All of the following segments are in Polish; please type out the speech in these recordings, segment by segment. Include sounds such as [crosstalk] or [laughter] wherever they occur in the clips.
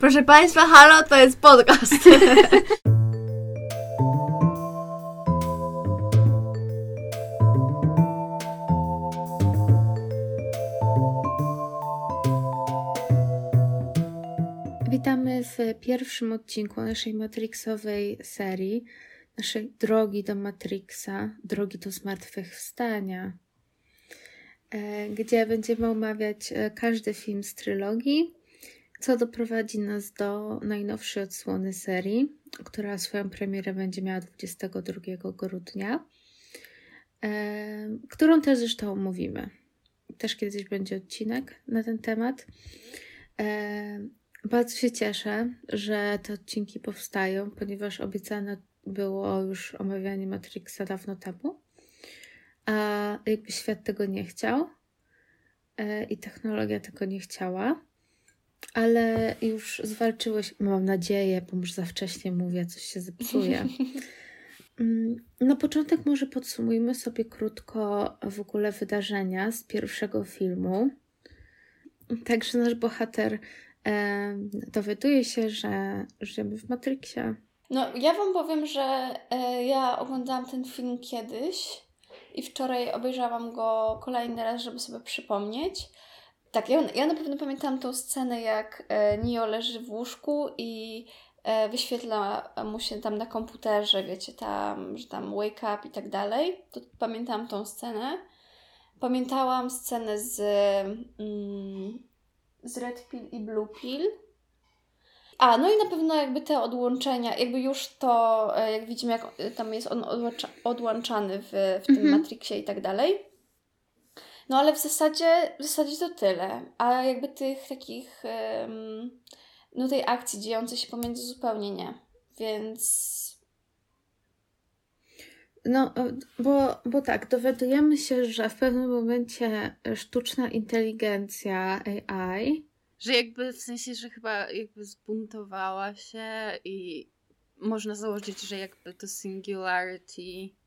Proszę Państwa, halo, to jest podcast. [laughs] Witamy w pierwszym odcinku naszej Matrixowej serii, naszej drogi do Matrixa, drogi do zmartwychwstania, e, gdzie będziemy omawiać e, każdy film z trylogii co doprowadzi nas do najnowszej odsłony serii, która swoją premierę będzie miała 22 grudnia, e, którą też zresztą omówimy. Też kiedyś będzie odcinek na ten temat. E, bardzo się cieszę, że te odcinki powstają, ponieważ obiecane było już omawianie Matrixa dawno temu, a jakby świat tego nie chciał e, i technologia tego nie chciała ale już zwalczyłeś, mam nadzieję, bo już za wcześnie mówię, coś się zepsuje. [laughs] Mm, na początek może podsumujmy sobie krótko w ogóle wydarzenia z pierwszego filmu. Także nasz bohater e, dowiaduje się, że żyjemy w Matrixie. No, ja Wam powiem, że e, ja oglądałam ten film kiedyś i wczoraj obejrzałam go kolejny raz, żeby sobie przypomnieć. Tak, ja, ja na pewno pamiętam tą scenę, jak e, Nio leży w łóżku i e, wyświetla mu się tam na komputerze, wiecie, tam, że tam wake up i tak dalej. To pamiętam tą scenę. Pamiętałam scenę z, mm, z Red Pill i Blue Pill. A, no i na pewno jakby te odłączenia, jakby już to, e, jak widzimy, jak tam jest on odłączany w, w tym mhm. Matrixie i tak dalej. No ale w zasadzie, w zasadzie to tyle. A jakby tych takich, no tej akcji dziejącej się pomiędzy zupełnie nie. Więc... No, bo, bo tak, dowiadujemy się, że w pewnym momencie sztuczna inteligencja AI. Że jakby w sensie, że chyba jakby zbuntowała się i można założyć, że jakby to singularity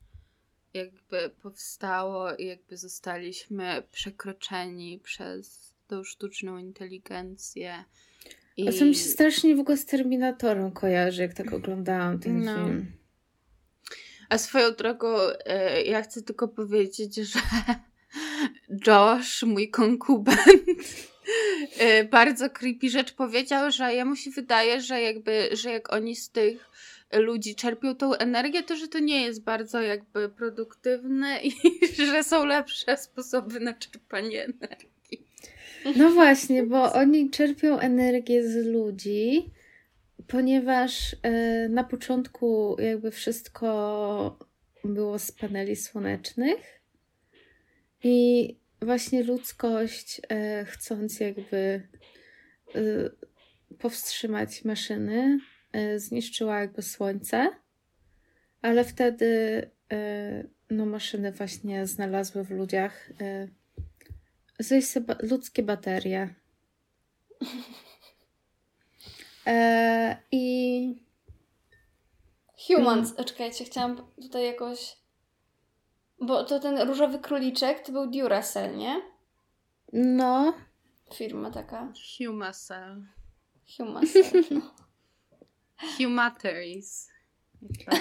jakby powstało i jakby zostaliśmy przekroczeni przez tą sztuczną inteligencję. I... A co mi się strasznie w ogóle z Terminatorem kojarzy, jak tak oglądałam ten no. film. A swoją drogą, e, ja chcę tylko powiedzieć, że Josh, mój konkubent, e, bardzo creepy rzecz powiedział, że jemu się wydaje, że jakby, że jak oni z tych ludzi czerpią tą energię, to że to nie jest bardzo jakby produktywne i [laughs] że są lepsze sposoby na czerpanie energii. No właśnie, bo oni czerpią energię z ludzi, ponieważ e, na początku jakby wszystko było z paneli słonecznych i właśnie ludzkość e, chcąc jakby e, powstrzymać maszyny, zniszczyła jakby słońce, ale wtedy e, no, maszyny właśnie znalazły w ludziach e, ludzkie baterie. [laughs] E, I. Humans, hmm. czekajcie, chciałam tutaj jakoś. Bo to ten różowy króliczek to był Duracell, nie? No. Firma taka. Humacell. Humacell, no. [laughs] Humatories. [laughs]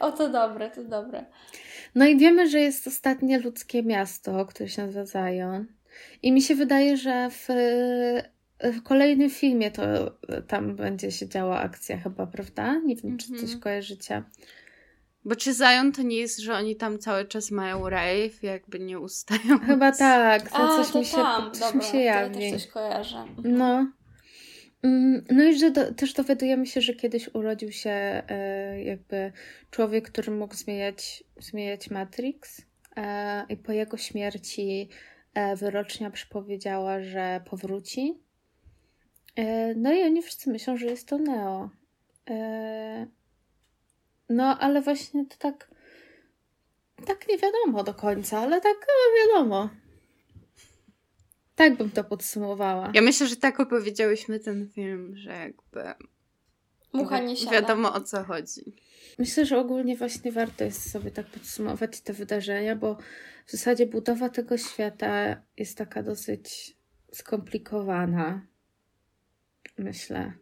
o, to dobre, to dobre. No i wiemy, że jest ostatnie ludzkie miasto, które się nazywa Zion. I mi się wydaje, że w, w kolejnym filmie to tam będzie się działa akcja chyba, prawda? Nie wiem, czy coś mhm. kojarzycie. Bo czy Zion to nie jest, że oni tam cały czas mają rave, jakby nie ustają? Chyba tak, to A, coś to mi się, tam. coś Dobra, mi się jawi. To ja też coś kojarzę. No. Mm, no i że do, też dowiadujemy się, że kiedyś urodził się e, jakby człowiek, który mógł zmieniać, zmieniać Matrix e, i po jego śmierci e, wyrocznia przypowiedziała, że powróci. E, no i oni wszyscy myślą, że jest to Neo. E, no ale właśnie to tak tak nie wiadomo do końca, ale tak no, wiadomo. Tak bym to podsumowała. Ja myślę, że tak opowiedziałyśmy ten film, że jakby. Mucha nie siada. Wiadomo o co chodzi. Myślę, że ogólnie właśnie warto jest sobie tak podsumować te wydarzenia, bo w zasadzie budowa tego świata jest taka dosyć skomplikowana. myślę.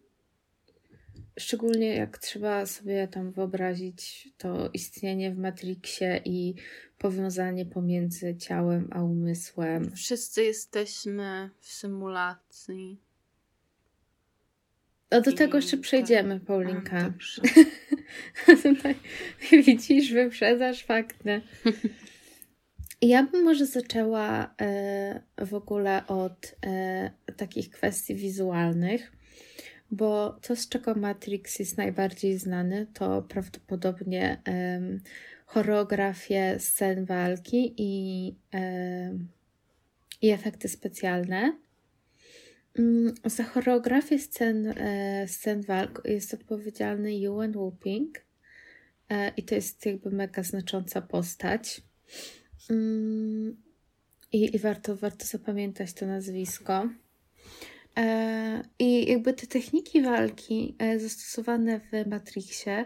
Szczególnie jak trzeba sobie tam wyobrazić to istnienie w Matrixie i powiązanie pomiędzy ciałem a umysłem. Wszyscy jesteśmy w symulacji. No do I tego jeszcze tak. przejdziemy, Paulinka. A, dobrze. [laughs] Tutaj widzisz, wyprzedzasz fakty. [laughs] Ja bym może zaczęła e, w ogóle od e, takich kwestii wizualnych, bo to, z czego Matrix jest najbardziej znany, to prawdopodobnie em, choreografie scen walki i, em, i efekty specjalne. Mm, Za choreografię scen, e, scen walk jest odpowiedzialny Ewan Whooping e, i to jest jakby mega znacząca postać. Mm, I, i warto, warto zapamiętać to nazwisko. E, I jakby te techniki walki e, zastosowane w Matrixie,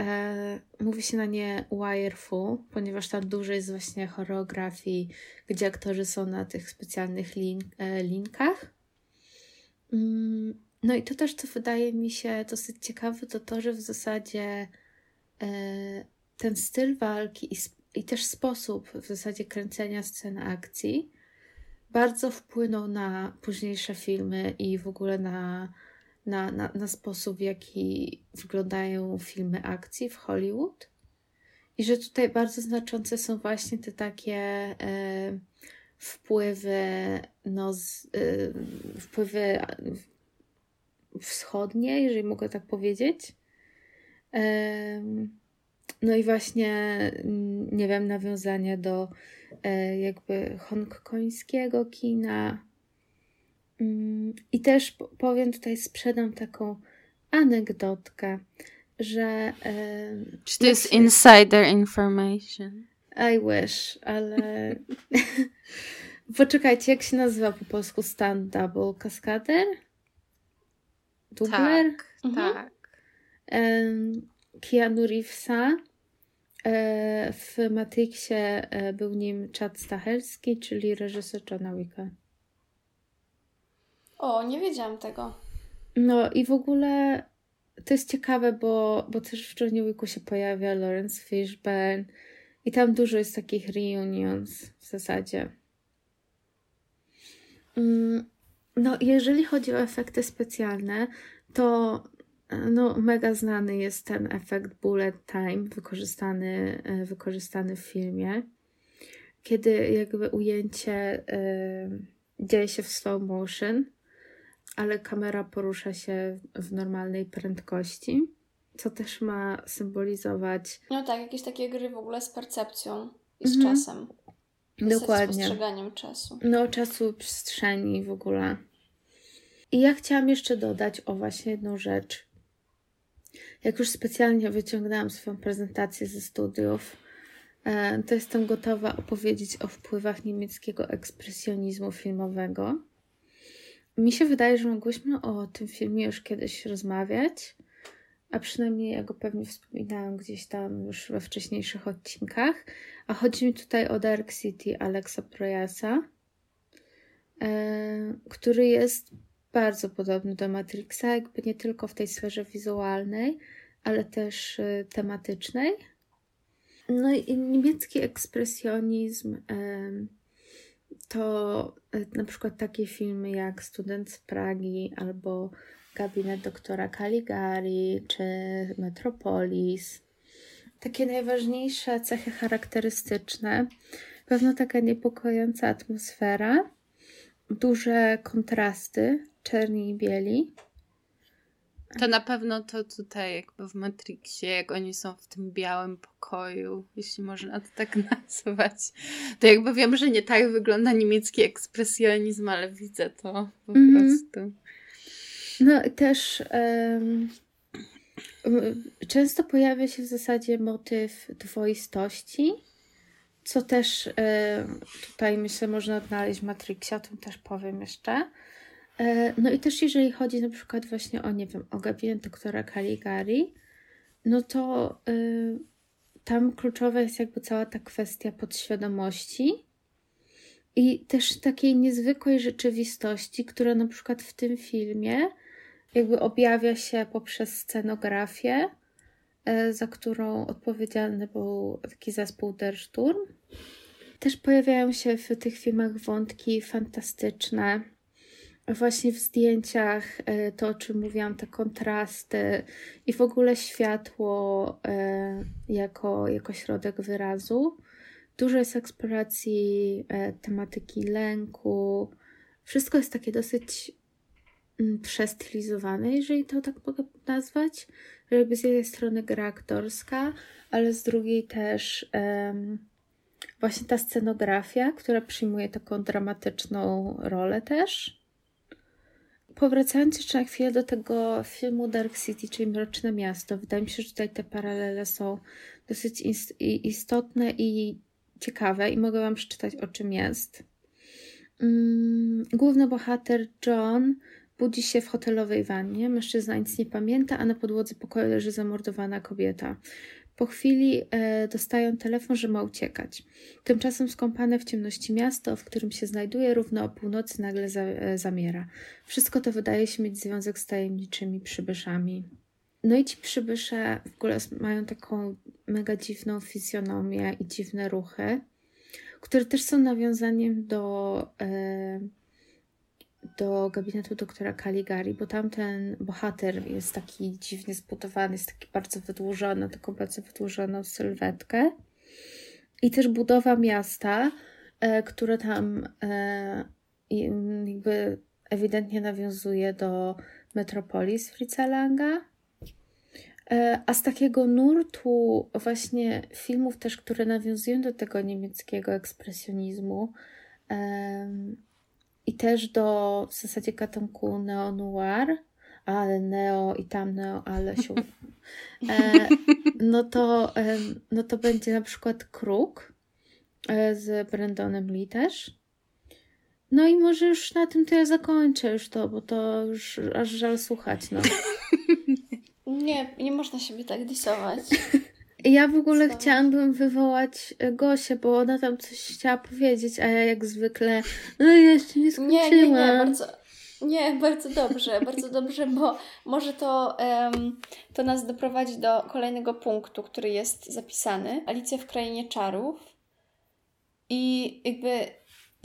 e, mówi się na nie wirefu, ponieważ tam dużo jest właśnie choreografii, gdzie aktorzy są na tych specjalnych lin, e, linkach. Mm, No i to też, co wydaje mi się dosyć ciekawe, to to, że w zasadzie ten styl walki i, i też sposób w zasadzie kręcenia scen akcji bardzo wpłynął na późniejsze filmy i w ogóle na, na, na, na sposób, w jaki wyglądają filmy akcji w Hollywood. I że tutaj bardzo znaczące są właśnie te takie e, wpływy, no, z, e, wpływy wschodnie, jeżeli mogę tak powiedzieć. No i właśnie, mm, nie wiem, nawiązanie do e, jakby hongkońskiego kina. Mm, I też po- powiem tutaj, sprzedam taką anegdotkę, że em, Czy to jest insider information? I wish, ale. [laughs] Poczekajcie, jak się nazywa po polsku stand double? Kaskader? Dubler? Tak, Mhm. tak. Keanu Reevesa. E, W Matrixie e, był nim Chad Stahelski, czyli reżyser Johna Wicka. O, nie wiedziałam tego. No i w ogóle to jest ciekawe, bo, bo też w Johnie Wicku się pojawia Lawrence Fishburne i tam dużo jest takich reunions w zasadzie. Mm, No, jeżeli chodzi o efekty specjalne, to no, mega znany jest ten efekt bullet time wykorzystany, e, wykorzystany w filmie, kiedy jakby ujęcie e, dzieje się w slow motion, ale kamera porusza się w normalnej prędkości, co też ma symbolizować No tak, jakieś takie gry w ogóle z percepcją i z Mhm. czasem. Z dokładnie. postrzeganiem czasu. No, czasu przestrzeni w ogóle. I ja chciałam jeszcze dodać o właśnie jedną rzecz. Jak już specjalnie wyciągnęłam swoją prezentację ze studiów, e, to jestem gotowa opowiedzieć o wpływach niemieckiego ekspresjonizmu filmowego. Mi się wydaje, że mogłyśmy o tym filmie już kiedyś rozmawiać, a przynajmniej ja go pewnie wspominałam gdzieś tam już we wcześniejszych odcinkach. A chodzi mi tutaj o Dark City Alexa Proyasa, e, który jest bardzo podobny do Matrixa, jakby nie tylko w tej sferze wizualnej, ale też e, tematycznej. No i niemiecki ekspresjonizm to e, na przykład takie filmy jak Student z Pragi albo Gabinet doktora Caligari czy Metropolis. Takie najważniejsze cechy charakterystyczne. Pewno taka niepokojąca atmosfera, duże kontrasty, czerni i bieli. To na pewno to tutaj jakby w Matrixie, jak oni są w tym białym pokoju, jeśli można to tak [laughs] nazwać, to jakby wiem, że nie tak wygląda niemiecki ekspresjonizm, ale widzę to po Mhm. prostu. No i też em, m- często pojawia się w zasadzie motyw dwoistości, co też e, tutaj myślę można odnaleźć w Matrixie, o tym też powiem jeszcze. E, no i też jeżeli chodzi na przykład właśnie o, nie wiem, o gabinet doktora Caligari, no to e, tam kluczowa jest jakby cała ta kwestia podświadomości i też takiej niezwykłej rzeczywistości, która na przykład w tym filmie jakby objawia się poprzez scenografię, e, za którą odpowiedzialny był taki zespół Der Sturm. Też pojawiają się w tych filmach wątki fantastyczne. Właśnie w zdjęciach e, to, o czym mówiłam, te kontrasty i w ogóle światło e, jako, jako środek wyrazu. Dużo jest eksploracji tematyki lęku. Wszystko jest takie dosyć Mm, przestylizowane, jeżeli to tak mogę nazwać. Jakby z jednej strony gra aktorska, ale z drugiej też um, właśnie ta scenografia, która przyjmuje taką dramatyczną rolę też. Powracając jeszcze na chwilę do tego filmu Dark City, czyli Mroczne Miasto, wydaje mi się, że tutaj te paralele są dosyć istotne i ciekawe i mogę Wam przeczytać o czym jest. Mm, główny bohater John Budzi się w hotelowej wannie. Mężczyzna nic nie pamięta, a na podłodze pokoju leży zamordowana kobieta. Po chwili e, dostają telefon, że ma uciekać. Tymczasem skąpane w ciemności miasto, w którym się znajduje, równo o północy nagle za, e, zamiera. Wszystko to wydaje się mieć związek z tajemniczymi przybyszami. No i ci przybysze w ogóle mają taką mega dziwną fizjonomię i dziwne ruchy, które też są nawiązaniem do. E, do gabinetu doktora Caligari, bo tamten bohater jest taki dziwnie zbudowany, jest taki bardzo wydłużony, taką bardzo wydłużoną sylwetkę. I też budowa miasta, e, które tam e, jakby ewidentnie nawiązuje do Metropolis Fritza Langa. E, a z takiego nurtu właśnie filmów też, które nawiązują do tego niemieckiego ekspresjonizmu, i też do w zasadzie gatunku neo-noir, ale neo i tam neo, ale się. [laughs] E, no, to, e, no to będzie na przykład Kruk e, z Brandonem Lee też. No i może już na tym to ja zakończę już to, bo to już aż żal słuchać, no. [laughs] Nie, nie można siebie tak disować. [laughs] Ja w ogóle Co? chciałabym wywołać e, Gosię, bo ona tam coś chciała powiedzieć, a ja jak zwykle, no jeszcze nie skończyłam. Nie, nie, nie, bardzo, nie, bardzo dobrze, bardzo dobrze, bo może to, um, to nas doprowadzi do kolejnego punktu, który jest zapisany. Alicja w Krainie Czarów. I jakby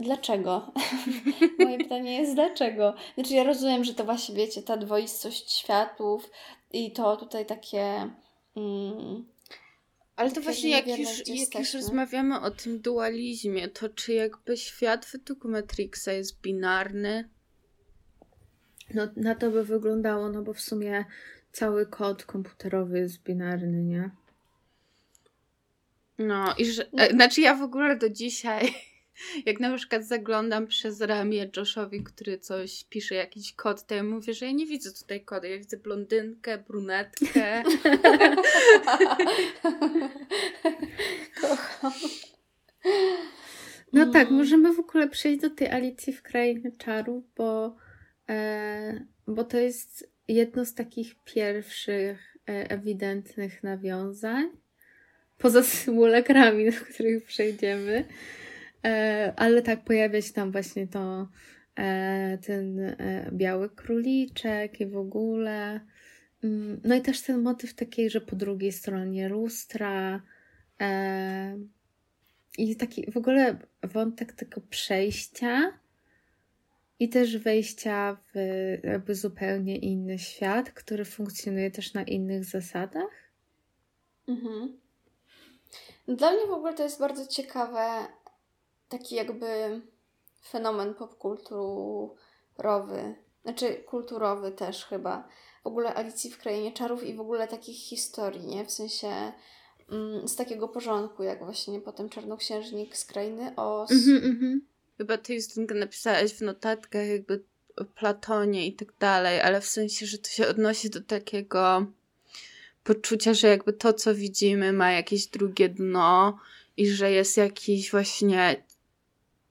dlaczego? [laughs] Moje pytanie jest dlaczego? Znaczy ja rozumiem, że to właśnie wiecie, ta dwoistość światów i to tutaj takie... Mm, ale to właśnie jak już, jak już rozmawiamy o tym dualizmie, to czy jakby świat według Matrixa jest binarny? No na to by wyglądało, no bo w sumie cały kod komputerowy jest binarny, nie? No i że, no. znaczy ja w ogóle do dzisiaj jak na przykład zaglądam przez ramię Joshowi, który coś pisze, jakiś kod, to ja mówię, że ja nie widzę tutaj kodu. Ja widzę blondynkę, brunetkę. [laughs] Kocham. No tak, możemy w ogóle przejść do tej Alicji w Krainie Czarów, bo, e, bo to jest jedno z takich pierwszych e, ewidentnych nawiązań. Poza [laughs] symulakrami, do których przejdziemy. E, ale tak pojawia się tam właśnie to e, ten e, biały króliczek i w ogóle. Mm, no i też ten motyw takiej, że po drugiej stronie lustra i taki w ogóle wątek tego przejścia i też wejścia w jakby zupełnie inny świat, który funkcjonuje też na innych zasadach. Mhm. Dla mnie w ogóle to jest bardzo ciekawe, taki jakby fenomen popkulturowy, znaczy kulturowy też chyba. W ogóle Alicji w Krainie Czarów i w ogóle takich historii, nie? W sensie mm, z takiego porządku, jak właśnie potem Czarnoksiężnik z Krainy Os. Mm-hmm, mm-hmm. Chyba ty Justynka napisałaś w notatkach jakby o Platonie i tak dalej, ale w sensie, że to się odnosi do takiego poczucia, że jakby to, co widzimy, ma jakieś drugie dno i że jest jakiś właśnie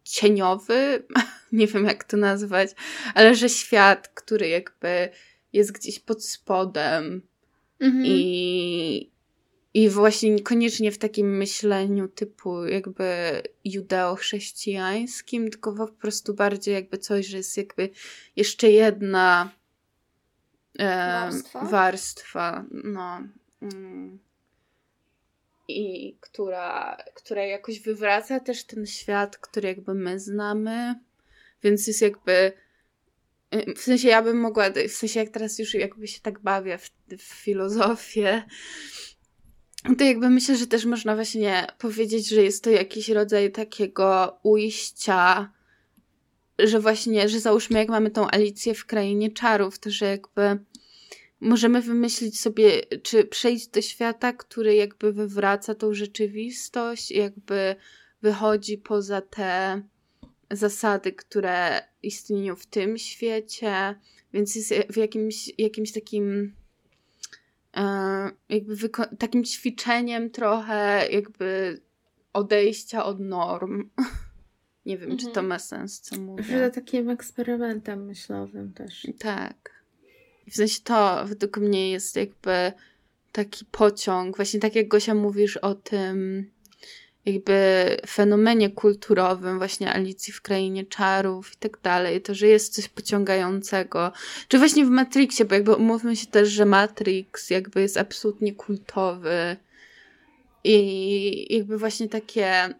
cieniowy, [laughs] nie wiem jak to nazwać, ale że świat, który jakby jest gdzieś pod spodem mhm. i, i właśnie niekoniecznie w takim myśleniu typu jakby warstwa. warstwa, no. Mm. I która, która jakoś wywraca też ten świat, który jakby my znamy. Więc jest jakby. W sensie ja bym mogła, w sensie jak teraz już jakby się tak bawię w, w filozofię, to jakby myślę, że też można właśnie powiedzieć, że jest to jakiś rodzaj takiego ujścia, że właśnie, że załóżmy, jak mamy tą Alicję w Krainie Czarów, to że jakby możemy wymyślić sobie, czy przejść do świata, który jakby wywraca tą rzeczywistość, jakby wychodzi poza te zasady, które istnieją w tym świecie, więc jest w jakimś, jakimś takim E, jakby takim ćwiczeniem trochę jakby odejścia od norm. [laughs] Nie wiem, mhm. czy to mhm. ma sens, co mówię. Że takim eksperymentem myślowym też. Tak. W sensie to według mnie jest jakby taki pociąg, właśnie tak jak Gosia mówisz o tym jakby fenomenie kulturowym właśnie Alicji w Krainie Czarów i tak dalej, to, że jest coś pociągającego. Czy właśnie w Matrixie, bo jakby umówmy się też, że Matrix jakby jest absolutnie kultowy i jakby właśnie takie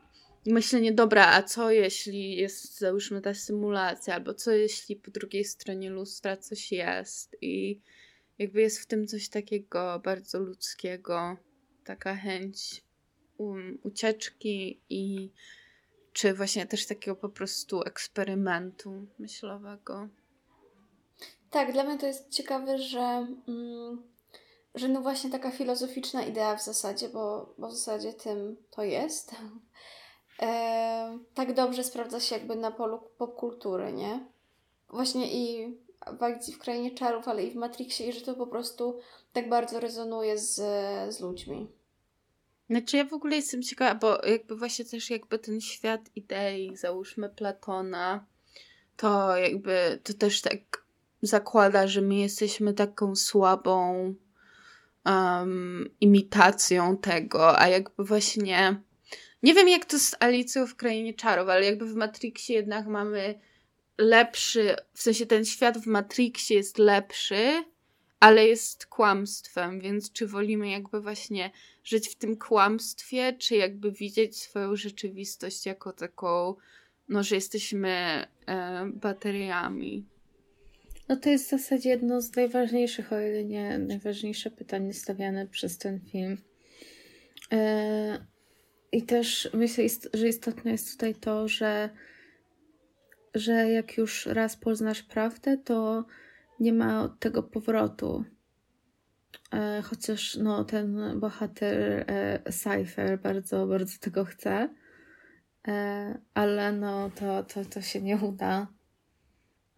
myślenie, dobra, a co jeśli jest załóżmy ta symulacja, albo co jeśli po drugiej stronie lustra coś jest? I jakby jest w tym coś takiego bardzo ludzkiego, taka chęć um, ucieczki i czy właśnie też takiego po prostu eksperymentu myślowego. Tak, dla mnie to jest ciekawe, że, mm, że no właśnie taka filozoficzna idea w zasadzie, bo, bo w zasadzie tym to jest, e, tak dobrze sprawdza się jakby na polu popkultury, nie? Właśnie i w Akcji w Krainie Czarów, ale i w Matrixie i że to po prostu tak bardzo rezonuje z, z ludźmi. Znaczy ja w ogóle jestem ciekawa, bo jakby właśnie też jakby ten świat idei, załóżmy Platona, to jakby to też tak zakłada, że my jesteśmy taką słabą um, imitacją tego, a jakby właśnie nie wiem jak to z Alicją w Krainie Czarów, ale jakby w Matrixie jednak mamy lepszy, w sensie ten świat w Matrixie jest lepszy, ale jest kłamstwem, więc czy wolimy jakby właśnie żyć w tym kłamstwie, czy jakby widzieć swoją rzeczywistość jako taką, no, że jesteśmy e, bateriami. No to jest w zasadzie jedno z najważniejszych, o ile nie najważniejsze pytanie stawiane przez ten film. E, I też myślę, że istotne jest tutaj to, że, że jak już raz poznasz prawdę, to nie ma od tego powrotu. E, chociaż no, ten bohater e, Cypher bardzo, bardzo tego chce, e, ale no, to, to, to się nie uda.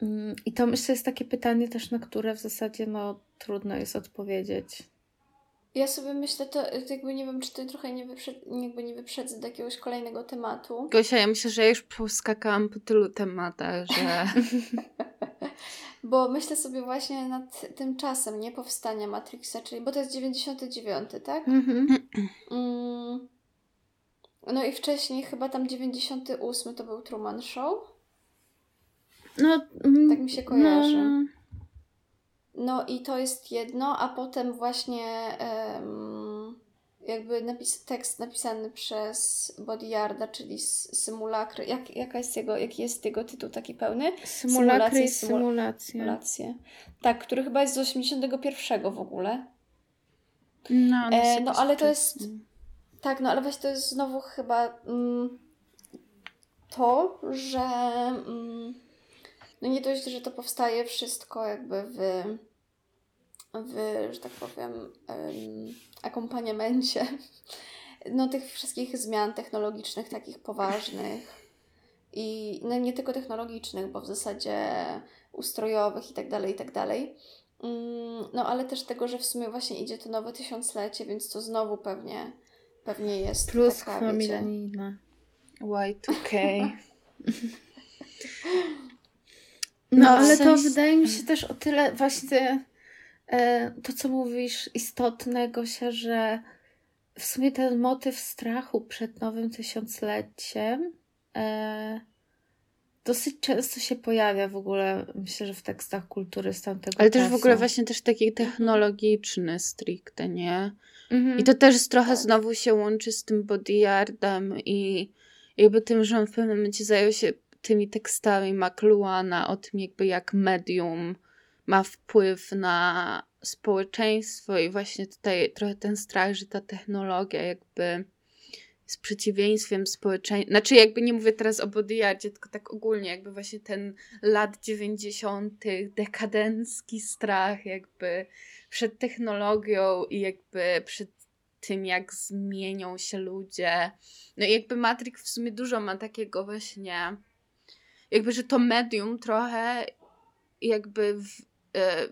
Mm, I to myślę jest takie pytanie też, na które w zasadzie no, trudno jest odpowiedzieć. Ja sobie myślę, to jakby nie wiem, czy to trochę nie, wyprzed, jakby nie wyprzedzę do jakiegoś kolejnego tematu. Gosia, ja myślę, że ja już poskakałam po tylu tematach, że... [laughs] Bo myślę sobie właśnie nad tym czasem, nie powstania Matrixa, czyli, bo to jest 99, tak? Mhm. Mm. No i wcześniej chyba tam 98 to był Truman Show. No, mm, tak mi się kojarzy. No. No i to jest jedno, a potem właśnie um, jakby napis, tekst napisany przez Bodyarda, czyli symulakry. Jak, jaka jest jego, jaki jest jego tytuł taki pełny? Symulakry i symulacje. symulacje. Tak, który chyba jest z 81 w ogóle. No, e, no ale to jest. Tak, no ale właśnie to jest znowu chyba mm, to, że mm, no nie dość, że to powstaje wszystko jakby w, w że tak powiem, akompaniamencie [laughs] no, tych wszystkich zmian technologicznych, takich poważnych i no, nie tylko technologicznych, bo w zasadzie ustrojowych i tak dalej, i tak dalej. Mm, no ale też tego, że w sumie właśnie idzie to nowe tysiąclecie, więc to znowu pewnie, pewnie jest Plus taka, milenijna. Y2K. No, no ale to wydaje mi się też o tyle właśnie E, to, co mówisz, istotne, Gosia, że w sumie ten motyw strachu przed nowym tysiącleciem, e, dosyć często się pojawia w ogóle, myślę, że w tekstach kultury z tamtego Ale czasu. też w ogóle właśnie też taki technologiczny stricte, nie? Mhm. I to też trochę znowu się łączy z tym bodyguardem i jakby tym, że on w pewnym momencie zajął się tymi tekstami McLuhana o tym jakby jak medium ma wpływ na społeczeństwo i właśnie tutaj trochę ten strach, że ta technologia jakby jest przeciwieństwem społeczeństwa. Znaczy jakby nie mówię teraz o bodyguardzie, tylko tak ogólnie jakby właśnie ten lat 90. dekadencki strach jakby przed technologią i jakby przed tym, jak zmienią się ludzie. No i jakby Matrix w sumie dużo ma takiego właśnie, jakby, że to medium trochę jakby w, e,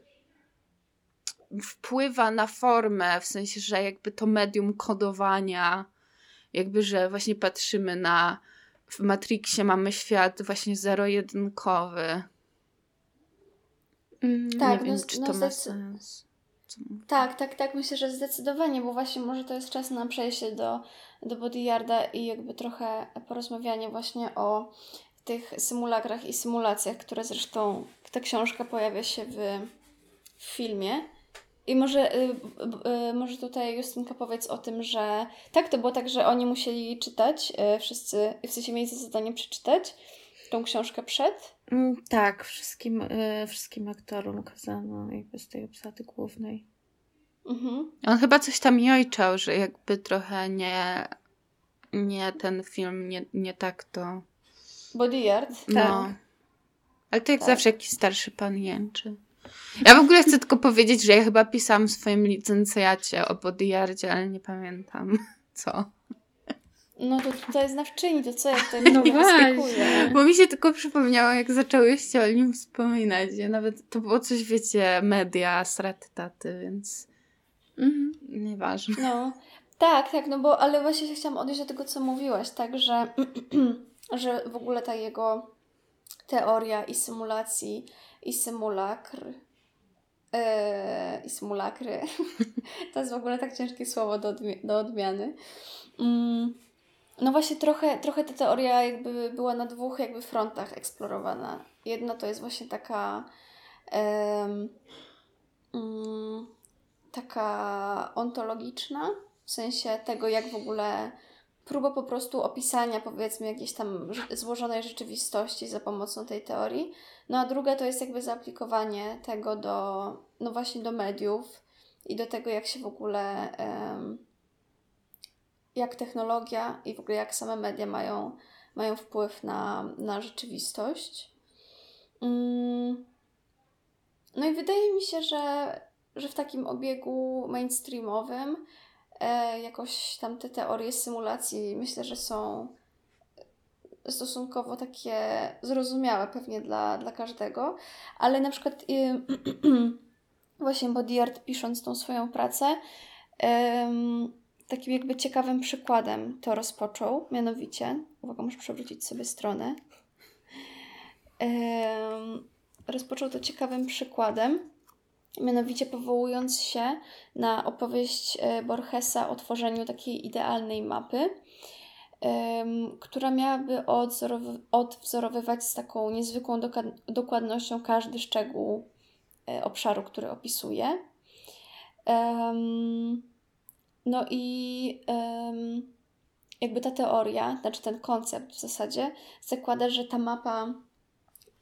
wpływa na formę, w sensie, że jakby to medium kodowania, jakby, że właśnie patrzymy na w Matrixie mamy świat właśnie zero-jedynkowy. Mhm. Tak, Nie wiem, no, czy no to ma sens. Tak, tak, tak, myślę, że zdecydowanie, bo właśnie może to jest czas na przejście do, do Bodyguarda i jakby trochę porozmawianie właśnie o tych symulakrach i symulacjach, które zresztą ta książka pojawia się w, w filmie. I może, y, y, y, może tutaj Justynka powiedz o tym, że tak, to było tak, że oni musieli czytać, y, wszyscy, w sensie mieli za zadanie przeczytać tą książkę przed. Mm, Tak, wszystkim, e, wszystkim aktorom kazano jakby z tej obsady głównej. Mhm. On chyba coś tam jojczał, że jakby trochę nie, nie ten film, nie, nie tak to. Bodyguard. No. Ale to jak Tak. zawsze jakiś starszy pan jęczy. Ja w ogóle chcę tylko powiedzieć, że ja chyba pisałam w swoim licencjacie o bodyguardzie, ale nie pamiętam [laughs] co. No to tutaj znawczyni, to co ja tutaj No no właśnie. Bo mi się tylko przypomniało, jak zaczęłyście o nim wspominać. Ja nawet to było coś, wiecie, media, srat taty, więc Mhm. nieważne. No, tak, tak, no bo, ale właśnie się chciałam odnieść do tego, co mówiłaś, tak, że, [clears throat] że w ogóle ta jego teoria i symulacji i symulakr yy, i symulakry [laughs] to jest w ogóle tak ciężkie słowo do, odmi- do odmiany. Mm, no właśnie trochę, trochę ta teoria jakby była na dwóch jakby frontach eksplorowana. Jedna to jest właśnie taka em, mm, taka ontologiczna, w sensie tego, jak w ogóle próba po prostu opisania, powiedzmy, jakiejś tam złożonej rzeczywistości za pomocą tej teorii. No a druga to jest jakby zaaplikowanie tego do, no właśnie do mediów i do tego, jak się w ogóle, jak technologia i w ogóle jak same media mają, mają wpływ na, na rzeczywistość. Mm. No i wydaje mi się, że, że w takim obiegu mainstreamowym jakoś tam te teorie symulacji myślę, że są stosunkowo takie zrozumiałe pewnie dla, dla każdego, ale na przykład y, [clears throat] właśnie Bodyard pisząc tą swoją pracę takim jakby ciekawym przykładem to rozpoczął, mianowicie, uwaga, muszę przewrócić sobie stronę, rozpoczął to ciekawym przykładem, mianowicie powołując się na opowieść e, Borgesa o tworzeniu takiej idealnej mapy, która miałaby odwzorowywać z taką niezwykłą dokładnością każdy szczegół e, obszaru, który opisuje. No i jakby ta teoria, znaczy ten koncept w zasadzie zakłada, że ta mapa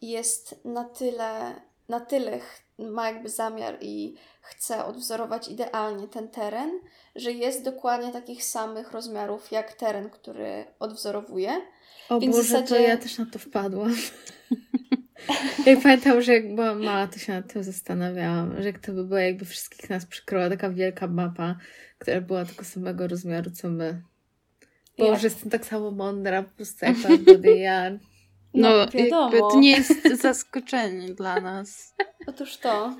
jest na tyle, na tyle ma jakby zamiar i chce odwzorować idealnie ten teren, że jest dokładnie takich samych rozmiarów jak teren, który odwzorowuje. O Więc Boże, to zasadzie- ja też na to wpadłam. [laughs] jak pamiętam, że jak byłam mała, to się nad tym zastanawiałam, że jak to by była jakby wszystkich nas przykryła taka wielka mapa, która była tego samego rozmiaru, co my. Boże, Jak? jestem tak samo mądra, po prostu jak pan No, jakby wiadomo. to nie jest [laughs] zaskoczenie dla nas. Otóż to.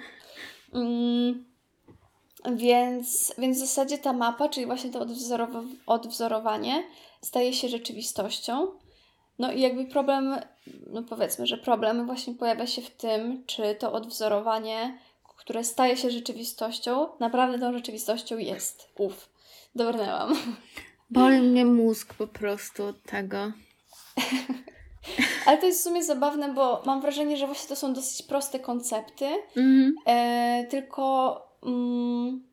Mm, więc, więc w zasadzie ta mapa, czyli właśnie to odwzorow- odwzorowanie, staje się rzeczywistością. No i jakby problem, no powiedzmy, że problem właśnie pojawia się w tym, czy to odwzorowanie, które staje się rzeczywistością, naprawdę tą rzeczywistością jest. Uf, dobrnęłam. Boli mnie mózg po prostu od tego. [laughs] Ale to jest w sumie zabawne, bo mam wrażenie, że właśnie to są dosyć proste koncepty, Mhm. e, tylko, mm,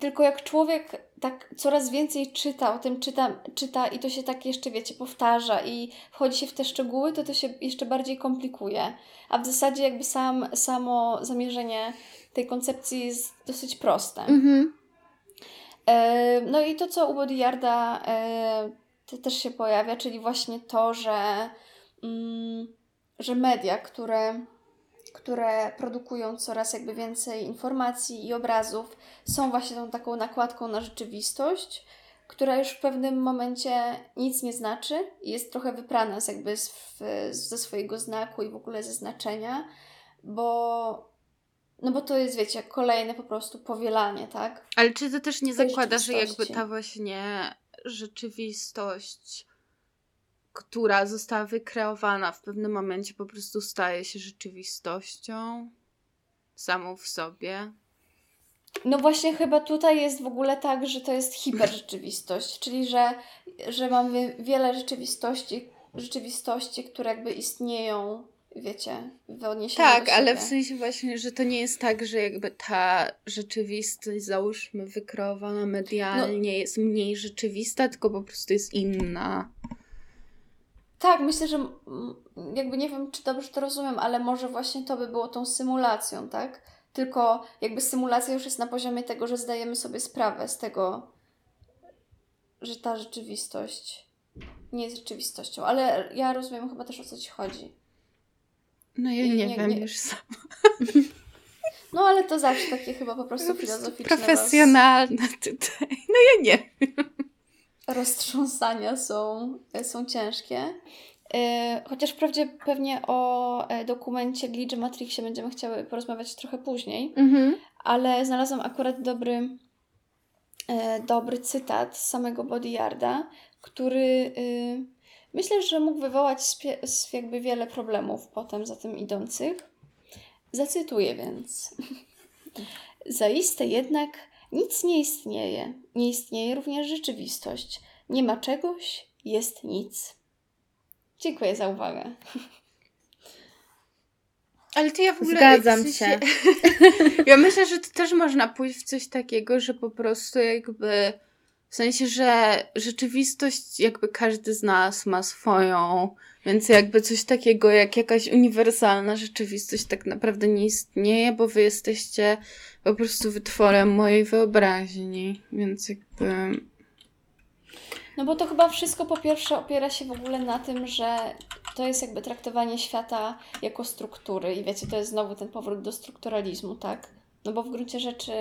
tylko jak człowiek tak coraz więcej czyta, o tym czyta, czyta i to się tak jeszcze, wiecie, powtarza i wchodzi się w te szczegóły, to to się jeszcze bardziej komplikuje. A w zasadzie jakby sam, samo zamierzenie tej koncepcji jest dosyć proste. Mhm. E, No i to, co u Bodyarda e, to też się pojawia, czyli właśnie to, że, mm, że media, które, które produkują coraz jakby więcej informacji i obrazów, są właśnie tą taką nakładką na rzeczywistość, która już w pewnym momencie nic nie znaczy i jest trochę wyprana z jakby z, ze swojego znaku i w ogóle ze znaczenia, bo no bo to jest, wiecie, kolejne po prostu powielanie, tak? Ale czy to też nie tej zakłada, że jakby ta właśnie rzeczywistość, która została wykreowana w pewnym momencie, po prostu staje się rzeczywistością samą w sobie? No właśnie chyba tutaj jest w ogóle tak, że to jest hiperrzeczywistość, [laughs] czyli że, że mamy wiele rzeczywistości, rzeczywistości, które jakby istnieją, wiecie, w odniesieniu Tak, do ale w sensie właśnie, że to nie jest tak, że jakby ta rzeczywistość, załóżmy, wykreowana medialnie jest mniej rzeczywista, tylko po prostu jest inna. Tak, myślę, że jakby nie wiem, czy dobrze to rozumiem, ale może właśnie to by było tą symulacją, tak? Tylko jakby symulacja już jest na poziomie tego, że zdajemy sobie sprawę z tego, że ta rzeczywistość nie jest rzeczywistością. Ale ja rozumiem chyba też o co ci chodzi. No ja Nie- nie, wiem nie- już sam. No ale to zawsze takie chyba po prostu filozoficzne profesjonalne tutaj. No ja nie. roz, roztrząsania są, są ciężkie. E, Chociaż wprawdzie pewnie o e, dokumencie Glitch Matrixie będziemy chciały porozmawiać trochę później. Mhm. ale znalazłam akurat dobry, e, dobry cytat z samego Bodyarda, który y, myślę, że mógł wywołać jakby wiele problemów potem za tym idących. Zacytuję więc. [laughs] Zaiste jednak nic nie istnieje. Nie istnieje również rzeczywistość. Nie ma czegoś, jest nic. Dziękuję za uwagę. [laughs] Ale to ja w ogóle... Zgadzam w się. sensie- [laughs] ja myślę, że to też można pójść w coś takiego, że po prostu jakby... W sensie, że rzeczywistość jakby każdy z nas ma swoją, więc jakby coś takiego jak jakaś uniwersalna rzeczywistość tak naprawdę nie istnieje, bo wy jesteście po prostu wytworem mojej wyobraźni, więc jakby... No bo to chyba wszystko po pierwsze opiera się w ogóle na tym, że to jest jakby traktowanie świata jako struktury i wiecie, to jest znowu ten powrót do strukturalizmu, tak? No bo w gruncie rzeczy,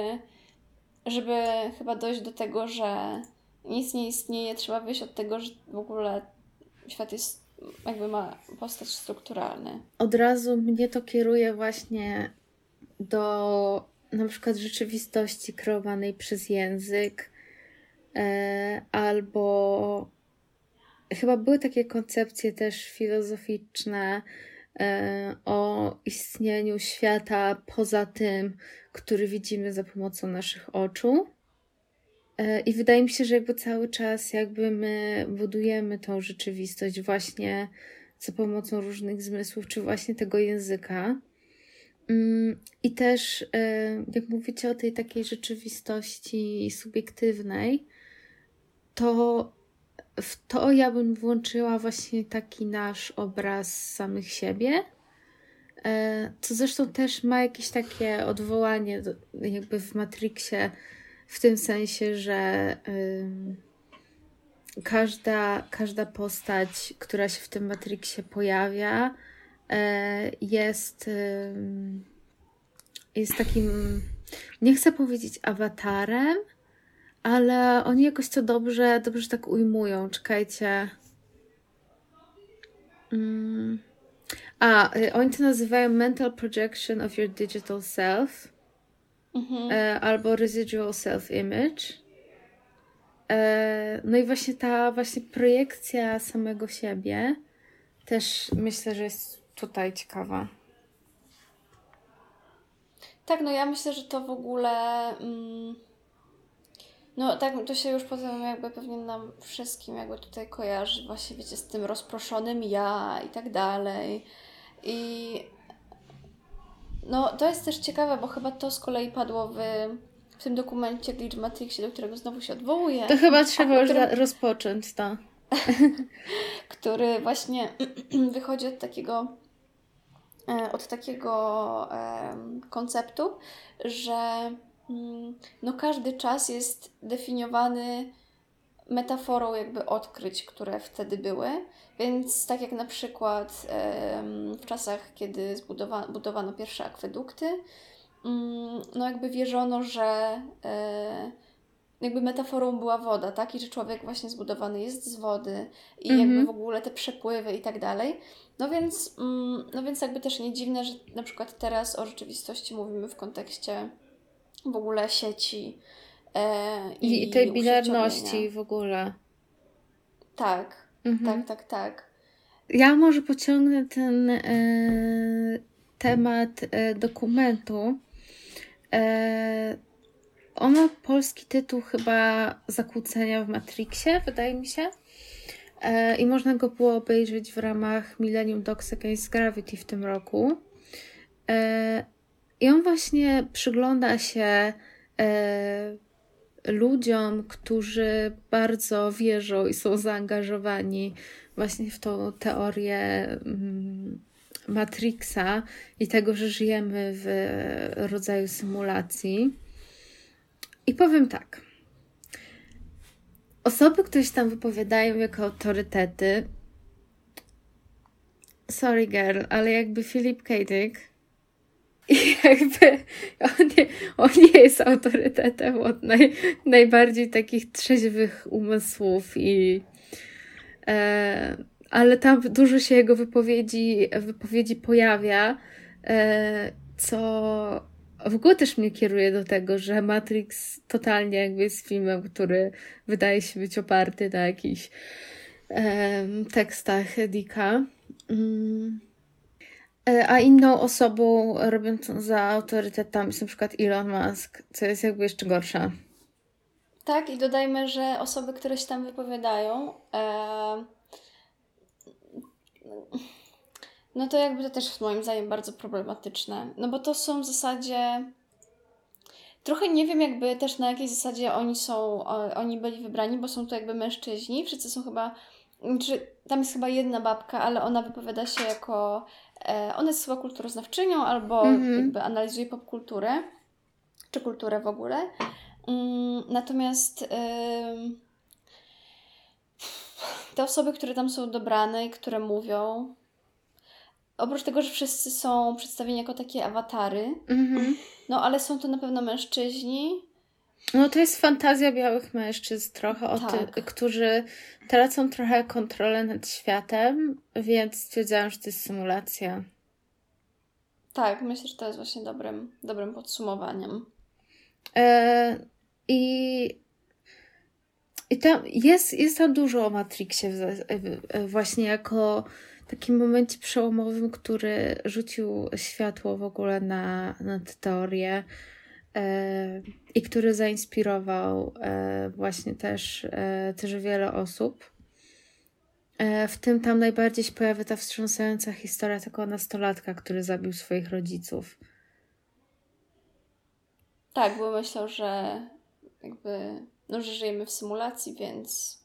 żeby chyba dojść do tego, że nic nie istnieje, trzeba wyjść od tego, że w ogóle świat jest, jakby ma postać strukturalny. Od razu mnie to kieruje właśnie do na przykład rzeczywistości kreowanej przez język, e, albo chyba były takie koncepcje też filozoficzne o istnieniu świata poza tym, który widzimy za pomocą naszych oczu. E, I wydaje mi się, że jakby cały czas jakby my budujemy tą rzeczywistość właśnie za pomocą różnych zmysłów, czy właśnie tego języka. Mm, I też, e, jak mówicie o tej takiej rzeczywistości subiektywnej, to w to ja bym włączyła właśnie taki nasz obraz samych siebie. E, Co zresztą też ma jakieś takie odwołanie, jakby w Matrixie, w tym sensie, że każda, każda postać, która się w tym Matrixie pojawia, e, jest, jest takim, nie chcę powiedzieć awatarem, ale oni jakoś to dobrze, dobrze tak ujmują. Czekajcie. Mm. A, y, oni to nazywają mental projection of your digital self Mhm. e, albo residual self-image. E, no i właśnie ta właśnie projekcja samego siebie też myślę, że jest tutaj ciekawa. Tak, no ja myślę, że to w ogóle. Mm, No tak, to się już potem jakby pewnie nam wszystkim jakby tutaj kojarzy właśnie, wiecie, z tym rozproszonym ja i tak dalej. I no to jest też ciekawe, bo chyba to z kolei padło w, w tym dokumencie Glitch Matrixie, do którego znowu się odwołuje. To chyba trzeba już którym... rozpocząć to. [laughs] który właśnie [clears throat] wychodzi od takiego e, od takiego konceptu, że no każdy czas jest definiowany metaforą jakby odkryć, które wtedy były. Więc tak jak na przykład w czasach, kiedy budowano pierwsze akwedukty, mm, no jakby wierzono, że e, jakby metaforą była woda, tak? I że człowiek właśnie zbudowany jest z wody i mm jakby w ogóle te przepływy i tak dalej. No więc, mm, no więc jakby też nie dziwne, że na przykład teraz o rzeczywistości mówimy w kontekście w ogóle sieci e, i, I tej binarności w ogóle. Tak, mhm. tak, tak, tak. Ja może pociągnę ten e, temat e, dokumentu. E, on ma polski tytuł chyba Zakłócenia w Matrixie, wydaje mi się. E, I można go było obejrzeć w ramach Millennium Dogs Against Gravity w tym roku. E, I on właśnie przygląda się e, ludziom, którzy bardzo wierzą i są zaangażowani właśnie w tą teorię mm, Matrixa i tego, że żyjemy w rodzaju symulacji. I powiem tak. Osoby, które się tam wypowiadają jako autorytety, sorry girl, ale jakby Philip K. Dick i jakby on nie, on nie jest autorytetem od naj, najbardziej takich trzeźwych umysłów i e, ale tam dużo się jego wypowiedzi, wypowiedzi pojawia, e, co w ogóle też mnie kieruje do tego, że Matrix totalnie jakby jest filmem, który wydaje się być oparty na jakichś e, tekstach Dicka. Mm. E, a inną osobą robiącą za autorytetami jest na przykład Elon Musk, co jest jakby jeszcze gorsze. Tak, i dodajmy, że osoby, które się tam wypowiadają, e... no to jakby to też moim zdaniem bardzo problematyczne. No bo to są w zasadzie. Trochę nie wiem, jakby też na jakiej zasadzie oni są, oni byli wybrani, bo są to jakby mężczyźni. Wszyscy są chyba. Czy tam jest chyba jedna babka, ale ona wypowiada się jako ona jest chyba kulturoznawczynią albo mm-hmm. jakby analizuje popkulturę, czy kulturę w ogóle. Mm, natomiast te osoby, które tam są dobrane i które mówią, oprócz tego, że wszyscy są przedstawieni jako takie awatary, mm-hmm. no ale są to na pewno mężczyźni. No to jest fantazja białych mężczyzn trochę, o tak. ty, którzy tracą trochę kontrolę nad światem, więc stwierdzają, że to jest symulacja. Tak, myślę, że to jest właśnie dobrym, dobrym podsumowaniem. E, I i tam jest, jest tam dużo o Matrixie właśnie jako takim momencie przełomowym, który rzucił światło w ogóle na, na tę teorię i który zainspirował e, właśnie też, e, też wiele osób. E, w tym tam najbardziej się pojawia ta wstrząsająca historia tego nastolatka, który zabił swoich rodziców. Tak, bo myślał, że jakby, no, że żyjemy w symulacji, więc...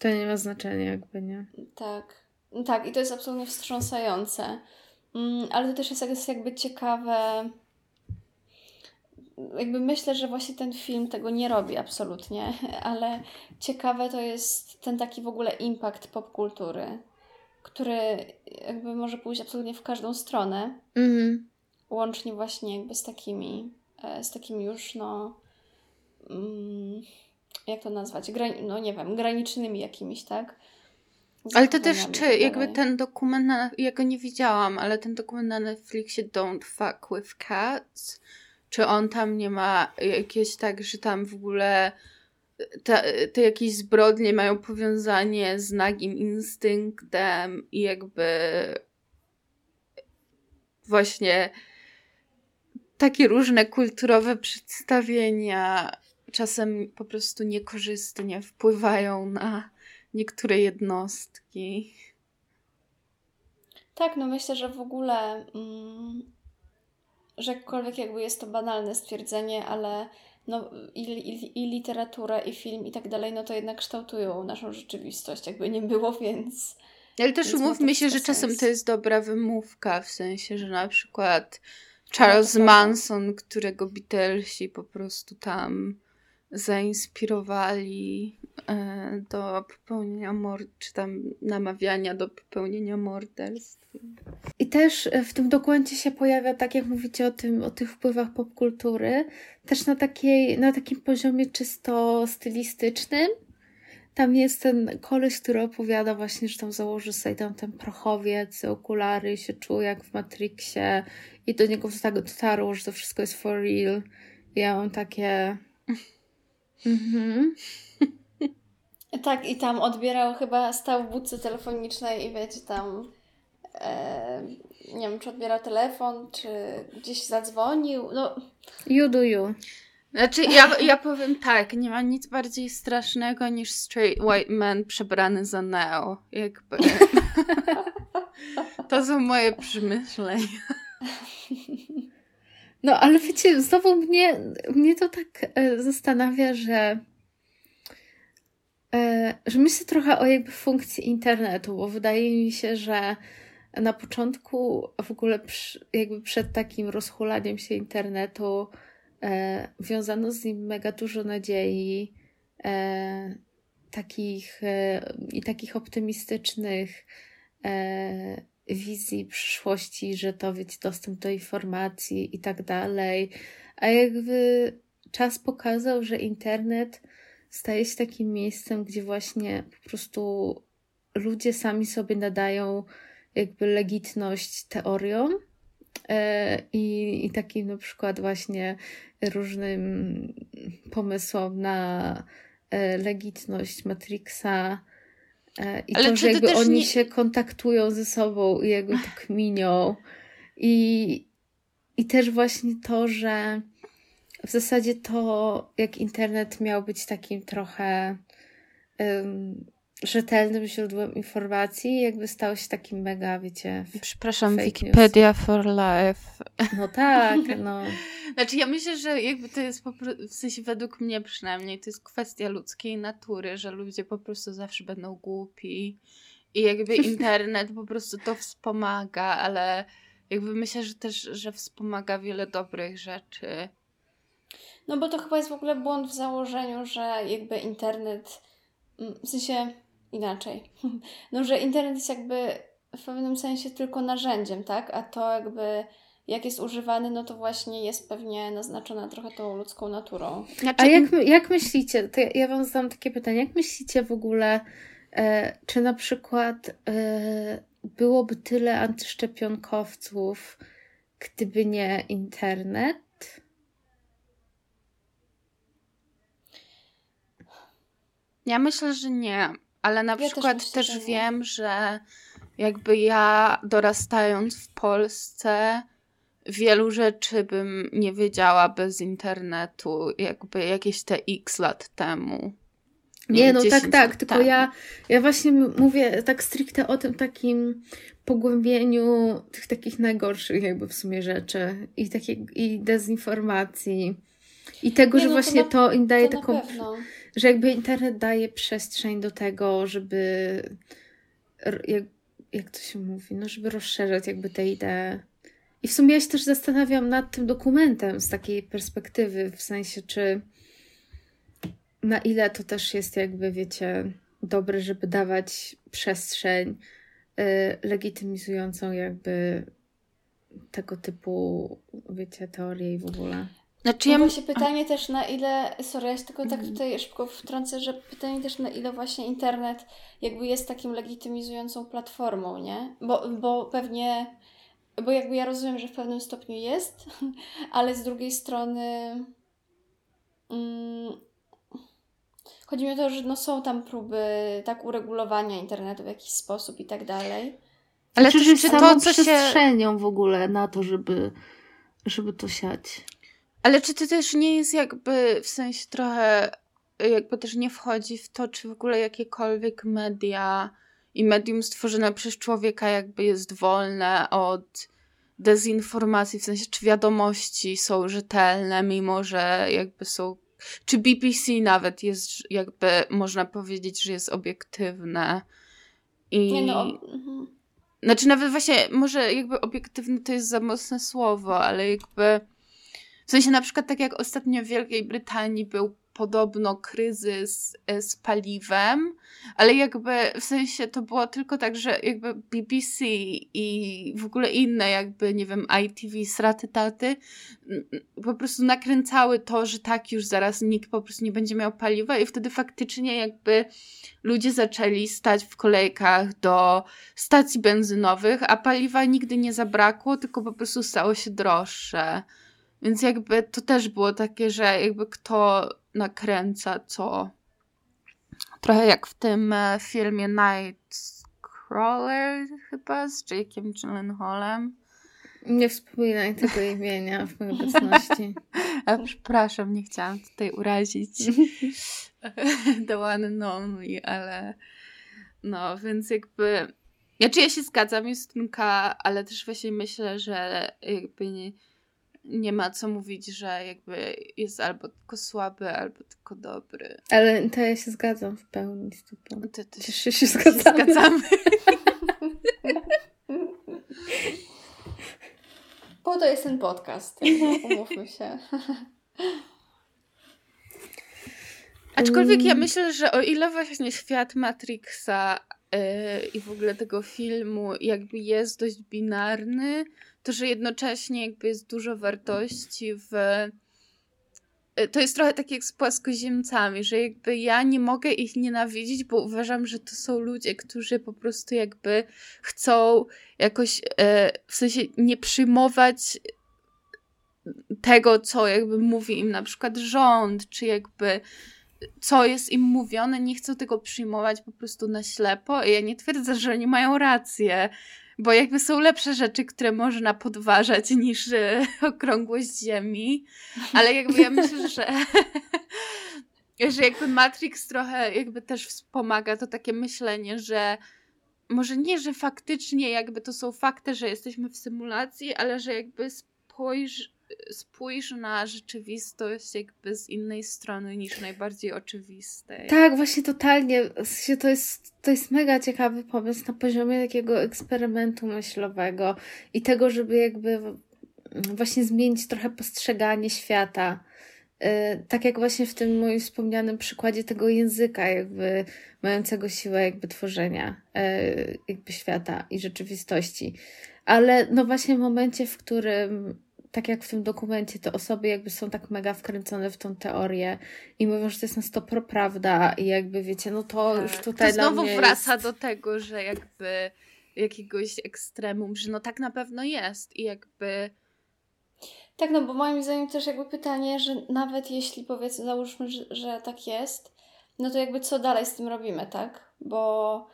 To nie ma znaczenia jakby, nie? Tak. No tak, i to jest absolutnie wstrząsające. Mm, ale to też jest jakby ciekawe jakby myślę, że właśnie ten film tego nie robi absolutnie, [laughs] ale ciekawe to jest ten taki w ogóle impact popkultury, który jakby może pójść absolutnie w każdą stronę. Mhm. Łącznie właśnie jakby z takimi, e, z takimi już no mm, jak to nazwać, Grani no nie wiem, granicznymi jakimiś, tak? Ale to też, czy jakby ten dokument, na, ja go nie widziałam, ale ten dokument na Netflixie Don't Fuck With Cats, czy on tam nie ma jakieś tak, że tam w ogóle te, te jakieś zbrodnie mają powiązanie z nagim instynktem i jakby właśnie takie różne kulturowe przedstawienia czasem po prostu niekorzystnie wpływają na niektóre jednostki. Tak, no myślę, że w ogóle, mm, że jakkolwiek jakby jest to banalne stwierdzenie, ale no, i, i, i literatura, i film, i tak dalej, no to jednak kształtują naszą rzeczywistość, jakby nie było, więc. Ale też umówmy się, że czasem to jest dobra wymówka, w sensie, że na przykład Charles no Manson, którego Beatlesi po prostu tam zainspirowali do popełnienia mord, czy tam namawiania do popełnienia morderstw. I też w tym dokumencie się pojawia, tak jak mówicie o tym, o tych wpływach popkultury, też na, takiej, na takim poziomie czysto stylistycznym. Tam jest ten koleś, który opowiada właśnie, że tam założy sobie tam ten prochowiec, okulary, się czuje jak w Matrixie i do niego dotarło, że to wszystko jest for real. I ja mam takie... [laughs] Mhm. Tak, i tam odbierał chyba, stał w budce telefonicznej i wiecie, tam e, nie wiem, czy odbierał telefon, czy gdzieś zadzwonił, no... You do you. Znaczy, ja, ja powiem tak, nie ma nic bardziej strasznego niż straight white man przebrany za Neo. Jakby. [laughs] to są moje przemyślenia. No, ale wiecie, znowu mnie, mnie to tak e, zastanawia, że że myślę trochę o jakby funkcji internetu, bo wydaje mi się, że na początku w ogóle przy, jakby przed takim rozchulaniem się internetu e, wiązano z nim mega dużo nadziei e, takich e, i takich optymistycznych e, wizji przyszłości, że to być dostęp do informacji i tak dalej. A jakby czas pokazał, że internet staje się takim miejscem, gdzie właśnie po prostu ludzie sami sobie nadają jakby legitność teoriom e, i, i takim na przykład właśnie różnym pomysłom na e, legitność Matrixa e, i Ale to, że jakby oni nie... się kontaktują ze sobą i jakby to kminią i, i też właśnie to, że w zasadzie to, jak internet miał być takim trochę um, rzetelnym źródłem informacji, jakby stał się takim mega, wiecie. Przepraszam, Wikipedia news. for life. No tak, [laughs] no. Znaczy, ja myślę, że jakby to jest po prostu, w sensie według mnie przynajmniej, to jest kwestia ludzkiej natury, że ludzie po prostu zawsze będą głupi i jakby [laughs] internet po prostu to wspomaga, ale jakby myślę, że też, że wspomaga wiele dobrych rzeczy. No bo to chyba jest w ogóle błąd w założeniu, że jakby internet, mm, w sensie inaczej. [laughs] No, że internet jest jakby w pewnym sensie tylko narzędziem, tak? A to jakby jak jest używany, no to właśnie jest pewnie naznaczone trochę tą ludzką naturą. Znaczy... A jak, jak myślicie, to ja Wam zadam takie pytanie, jak myślicie w ogóle, e, czy na przykład e, byłoby tyle antyszczepionkowców, gdyby nie internet? Ja myślę, że nie. Ale na ja przykład też, myślę, też wiem, że jakby ja dorastając w Polsce wielu rzeczy bym nie wiedziała bez internetu, jakby jakieś te x lat temu. Nie, no tak, tak, tylko temu. ja, ja właśnie mówię tak stricte o tym takim pogłębieniu tych takich najgorszych jakby w sumie rzeczy i takiej i dezinformacji i tego, nie, że no właśnie to, na, to im daje to taką że jakby internet daje przestrzeń do tego, żeby jak, jak to się mówi, no żeby rozszerzać jakby te idee. I w sumie ja się też zastanawiam nad tym dokumentem z takiej perspektywy, w sensie czy na ile to też jest jakby, wiecie, dobre, żeby dawać przestrzeń y, legitymizującą jakby tego typu, wiecie, teorie i w ogóle. Znaczy ja... właśnie pytanie też na ile, sorry, ja się tylko tak mhm. tutaj szybko wtrącę, że pytanie też na ile właśnie internet jakby jest takim legitymizującą platformą, nie? Bo, bo pewnie, bo jakby ja rozumiem, że w pewnym stopniu jest, [laughs] ale z drugiej strony mm, chodzi mi o to, że no są tam próby tak uregulowania internetu w jakiś sposób i tak dalej. Ale czy, czy to, co przestrzenią się... w ogóle na to, żeby, żeby to siać? Ale czy to też nie jest jakby w sensie trochę jakby też nie wchodzi w to, czy w ogóle jakiekolwiek media i medium stworzone przez człowieka jakby jest wolne od dezinformacji, w sensie czy wiadomości są rzetelne, mimo że jakby są czy BBC nawet jest jakby można powiedzieć, że jest obiektywne. I nie no. Mhm. Znaczy nawet właśnie może jakby obiektywny to jest za mocne słowo, ale jakby w sensie na przykład tak jak ostatnio w Wielkiej Brytanii był podobno kryzys e, z paliwem, ale jakby w sensie to było tylko tak, że jakby BBC i w ogóle inne jakby, nie wiem, ITV, straty taty po prostu nakręcały to, że tak już zaraz nikt po prostu nie będzie miał paliwa i wtedy faktycznie jakby ludzie zaczęli stać w kolejkach do stacji benzynowych, a paliwa nigdy nie zabrakło, tylko po prostu stało się droższe. Więc jakby to też było takie, że jakby kto nakręca co. Trochę jak w tym e, filmie Nightcrawler chyba z Jake'em Gyllenhaalem. Nie wspominaj tego imienia w mojej obecności. [laughs] A przepraszam, nie chciałam tutaj urazić [laughs] the one and only, ale no, więc jakby znaczy ja się zgadzam, Justynka, ale też właśnie myślę, że jakby nie, nie ma co mówić, że jakby jest albo tylko słaby, albo tylko dobry. Ale to ja się zgadzam w pełni z tobą. Ty, ty się, się, się zgadzamy. zgadzamy. [laughs] Po to jest ten podcast. Umówmy się. Aczkolwiek ja mm. myślę, że o ile właśnie świat Matrixa i w ogóle tego filmu jakby jest dość binarny, to, że jednocześnie jakby jest dużo wartości w e, to jest trochę tak jak z płaskoziemcami, że jakby ja nie mogę ich nienawidzić, bo uważam, że to są ludzie, którzy po prostu jakby chcą jakoś e, w sensie nie przyjmować tego, co jakby mówi im na przykład rząd, czy jakby co jest im mówione, nie chcą tego przyjmować po prostu na ślepo. I ja nie twierdzę, że oni mają rację, bo jakby są lepsze rzeczy, które można podważać [laughs] niż e, okrągłość Ziemi, ale jakby ja myślę, że [laughs] że jakby Matrix trochę jakby też wspomaga to takie myślenie, że może nie, że faktycznie jakby to są fakty, że jesteśmy w symulacji, ale że jakby spojrz, spójrz na rzeczywistość jakby z innej strony niż najbardziej oczywistej. Tak, właśnie totalnie. To jest, to jest mega ciekawy pomysł na poziomie takiego eksperymentu myślowego i tego, żeby jakby właśnie zmienić trochę postrzeganie świata. Y, tak jak właśnie w tym moim wspomnianym przykładzie tego języka, jakby mającego siłę jakby tworzenia y, jakby świata i rzeczywistości. Ale no właśnie w momencie, w którym tak jak w tym dokumencie, te osoby jakby są tak mega wkręcone w tą teorię i mówią, że to jest na 100% prawda i jakby wiecie, no to tak. już tutaj to znowu wraca jest... do tego, że jakby jakiegoś ekstremum, że no tak na pewno jest i jakby... Tak, no bo moim zdaniem też jakby pytanie, że nawet jeśli powiedzmy, załóżmy, że, że tak jest, no to jakby co dalej z tym robimy, tak? Bo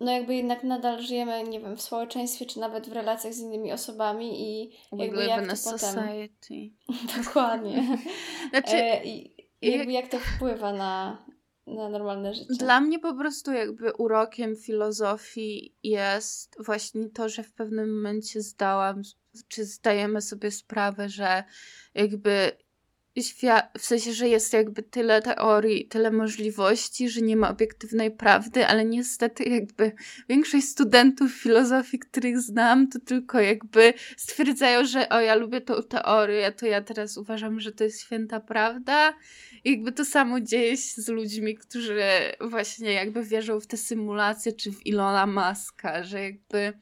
no jakby jednak nadal żyjemy, nie wiem, w społeczeństwie, czy nawet w relacjach z innymi osobami i jakby jak to potem... society. [laughs] Dokładnie. [laughs] znaczy... E, I jakby jak to wpływa na, na normalne życie. Dla mnie po prostu jakby urokiem filozofii jest właśnie to, że w pewnym momencie zdałam, czy zdajemy sobie sprawę, że jakby w sensie, że jest jakby tyle teorii, tyle możliwości, że nie ma obiektywnej prawdy, ale niestety jakby większość studentów filozofii, których znam, to tylko jakby stwierdzają, że o, ja lubię tą teorię, to ja teraz uważam, że to jest święta prawda. I jakby to samo dzieje się z ludźmi, którzy właśnie jakby wierzą w te symulacje, czy w Ilona Maska, że jakby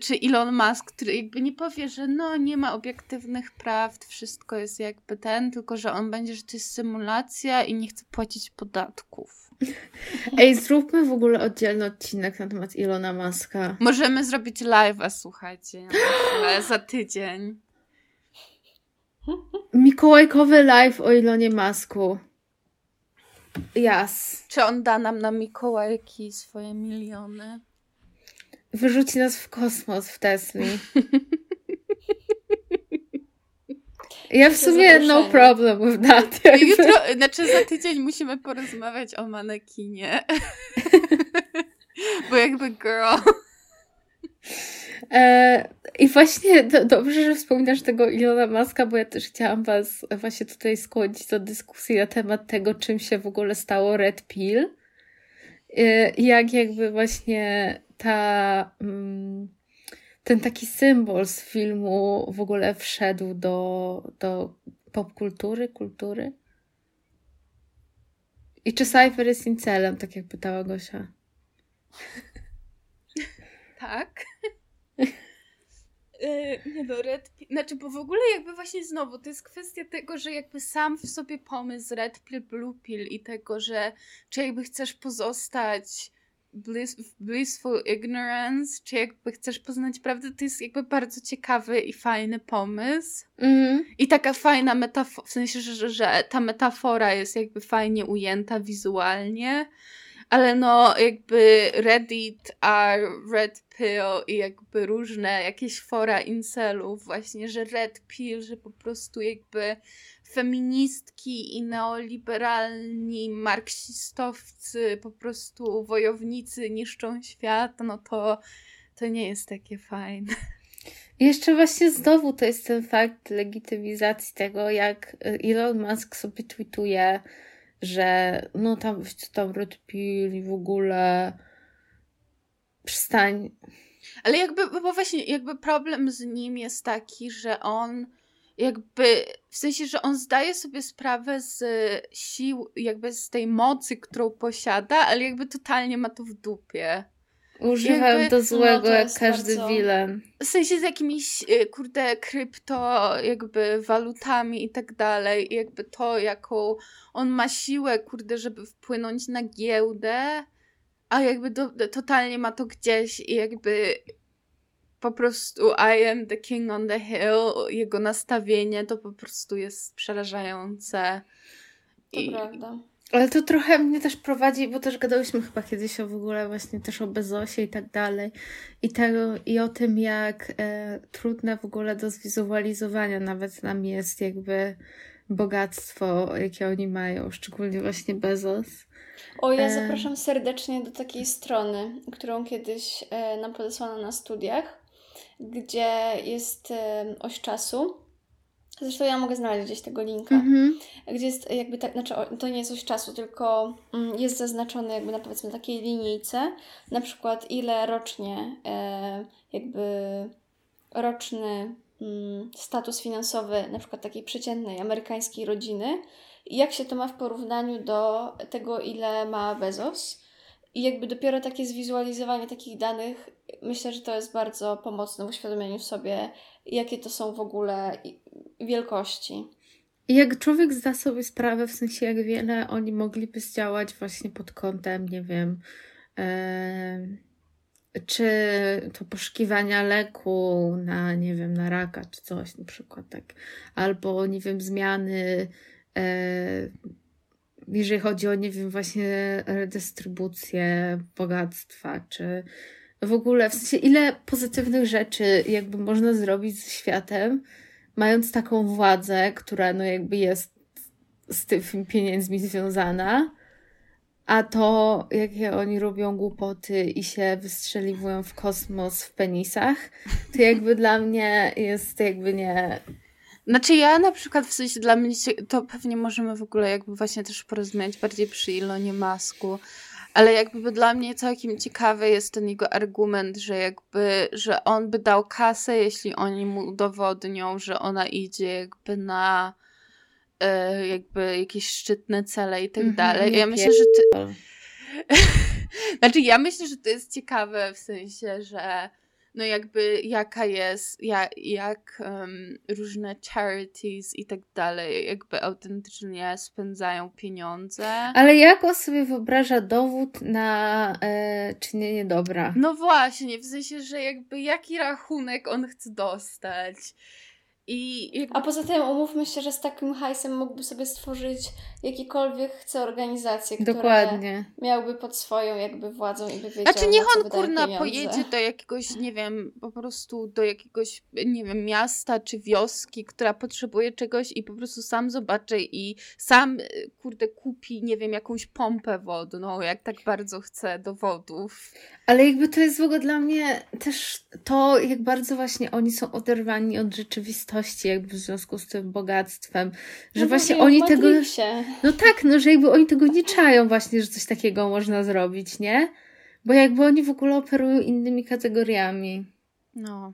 czy Elon Musk, który jakby nie powie, że no nie ma obiektywnych prawd, wszystko jest jakby ten, tylko że on będzie, że to jest symulacja i nie chce płacić podatków. [laughs] Ej, zróbmy w ogóle oddzielny odcinek na temat Ilona Muska. Możemy zrobić live'a, słuchajcie, [gasps] za tydzień. Mikołajkowy live o Ilonie Masku. Jas. Czy on da nam na Mikołajki swoje miliony? Wyrzuci nas w kosmos w Tesli. [laughs] Ja w sumie no problem with that. Jakby. Jutro, znaczy za tydzień musimy porozmawiać o manekinie. [laughs] Bo jakby girl. E, I właśnie to, dobrze, że wspominasz tego Ilona Maska, bo ja też chciałam Was właśnie tutaj skłonić do dyskusji na temat tego, czym się w ogóle stało Red Pill. E, jak jakby właśnie ta, mm, ten taki symbol z filmu w ogóle wszedł do, do popkultury, kultury. I czy Cypher jest incelem, tak jak pytała Gosia? [laughs] Tak. Yy, nie no, Red Pill, znaczy, bo w ogóle jakby właśnie znowu, to jest kwestia tego, że jakby sam w sobie pomysł Red Pill, Blue Pill i tego, że czy jakby chcesz pozostać bliss, blissful ignorance, czy jakby chcesz poznać prawdę, to jest jakby bardzo ciekawy i fajny pomysł. Mm. I taka fajna metafora, w sensie, że, że ta metafora jest jakby fajnie ujęta wizualnie ale no jakby Reddit, a Red Pill i jakby różne jakieś fora incelów właśnie, że Red Pill, że po prostu jakby feministki i neoliberalni marksistowcy, po prostu wojownicy niszczą świat, no to to nie jest takie fajne. Jeszcze właśnie znowu to jest ten fakt legitymizacji tego, jak Elon Musk sobie tweetuje że no tam, tam Red Pill i w ogóle przystań. Ale jakby, bo właśnie jakby problem z nim jest taki, że on jakby, w sensie, że on zdaje sobie sprawę z sił, jakby z tej mocy, którą posiada, ale jakby totalnie ma to w dupie. Używam jakby, do złego, no, jak każdy bardzo... W sensie z jakimiś, y, kurde, krypto, jakby walutami i tak dalej. jakby to, jaką on ma siłę, kurde, żeby wpłynąć na giełdę, a jakby do, totalnie ma to gdzieś i jakby po prostu I am the king on the hill, jego nastawienie to po prostu jest przerażające. To I, prawda. Ale to trochę mnie też prowadzi, bo też gadałyśmy chyba kiedyś o w ogóle właśnie też o Bezosie i tak dalej. I, tego, i o tym, jak e, trudne w ogóle do zwizualizowania nawet nam jest jakby bogactwo, jakie oni mają, szczególnie właśnie Bezos. O, ja e... zapraszam serdecznie do takiej strony, którą kiedyś e, nam podesłano na studiach, gdzie jest oś czasu Zresztą ja mogę znaleźć gdzieś tego linka, mm-hmm. gdzie jest jakby tak, znaczy to nie jest coś czasu, tylko mm, jest zaznaczony jakby na powiedzmy takiej linijce, na przykład ile rocznie e, jakby roczny mm, status finansowy na przykład takiej przeciętnej amerykańskiej rodziny jak się to ma w porównaniu do tego, ile ma Bezos. I jakby dopiero takie zwizualizowanie takich danych, myślę, że to jest bardzo pomocne w uświadomieniu sobie, jakie to są w ogóle wielkości. Jak człowiek zda sobie sprawę, w sensie jak wiele oni mogliby zdziałać właśnie pod kątem, nie wiem, czy to poszukiwania leku na, nie wiem, na raka, czy coś na przykład, tak, albo, nie wiem, zmiany, e, jeżeli chodzi o, nie wiem, właśnie redystrybucję bogactwa, czy w ogóle, w sensie ile pozytywnych rzeczy jakby można zrobić ze światem, mając taką władzę, która no jakby jest z tymi pieniędzmi związana, a to, jakie oni robią głupoty i się wystrzeliwują w kosmos w penisach, to jakby dla mnie jest jakby nie. Znaczy ja na przykład w sensie dla mnie to pewnie możemy w ogóle jakby właśnie też porozmawiać bardziej przy Ilonie Masku, ale jakby dla mnie całkiem ciekawy jest ten jego argument, że jakby, że on by dał kasę, jeśli oni mu udowodnią, że ona idzie jakby na e, jakby jakieś szczytne cele i tak mhm, dalej. Ja myślę, że ty... [laughs] znaczy ja myślę, że to jest ciekawe w sensie, że no jakby jaka jest, jak, jak um, różne charities i tak dalej, jakby autentycznie spędzają pieniądze. Ale jak on sobie wyobraża dowód na e, czynienie dobra? No właśnie, w sensie, że jakby jaki rachunek on chce dostać. I jakby... A poza tym umówmy się, że z takim hajsem mógłby sobie stworzyć jakiekolwiek chce organizacje, które Dokładnie. miałby pod swoją jakby władzą i by wiedział, Znaczy niech on kurna pieniądze. pojedzie do jakiegoś, nie wiem, po prostu do jakiegoś, nie wiem, miasta czy wioski, która potrzebuje czegoś i po prostu sam zobaczy i sam, kurde, kupi, nie wiem, jakąś pompę wodną, jak tak bardzo chce dowodów. Ale jakby to jest w ogóle dla mnie też to, jak bardzo właśnie oni są oderwani od rzeczywistości, jakby w związku z tym bogactwem, że No właśnie oni tego. No tak, no że jakby oni tego nie czają właśnie, że coś takiego można zrobić, nie? Bo jakby oni w ogóle operują innymi kategoriami. No.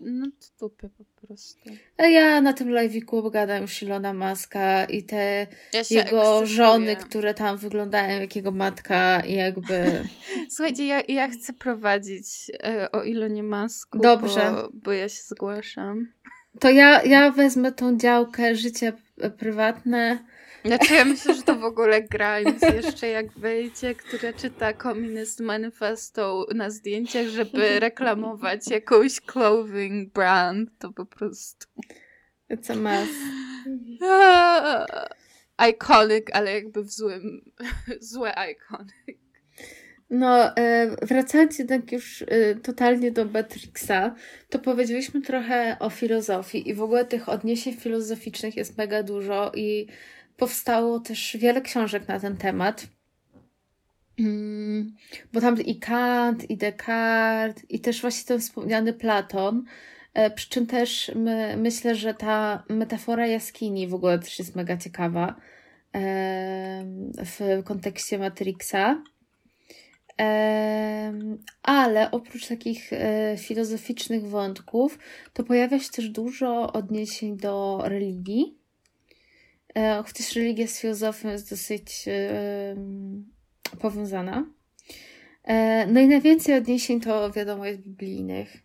No to dupy po prostu. A ja na tym live'iku obgadam już Ilona Maska i te Ja jego żony, które tam wyglądają jak jego matka i jakby... [laughs] Słuchajcie, ja, ja chcę prowadzić e, o Ilonie Masku, Dobrze. Bo, bo ja się zgłaszam. To ja, ja wezmę tą działkę życie prywatne. Znaczy ja myślę, że to w ogóle Grimes jeszcze jak wyjdzie, która czyta Communist Manifesto na zdjęciach, żeby reklamować jakąś clothing brand, to po prostu Co mas. Aaa, iconic, ale jakby w złym, [laughs] złe iconic. No, e, wracając jednak już e, totalnie do Matrixa, to powiedzieliśmy trochę o filozofii i w ogóle tych odniesień filozoficznych jest mega dużo i powstało też wiele książek na ten temat. Mm, Bo tam i Kant, i Descartes, i też właśnie ten wspomniany Platon. E, Przy czym też my, myślę, że ta metafora jaskini w ogóle też jest mega ciekawa w kontekście Matrixa. Ale oprócz takich e, filozoficznych wątków, to pojawia się też dużo odniesień do religii. E, Chociaż religia z filozofią jest dosyć powiązana. E, No i najwięcej odniesień to wiadomo jest biblijnych.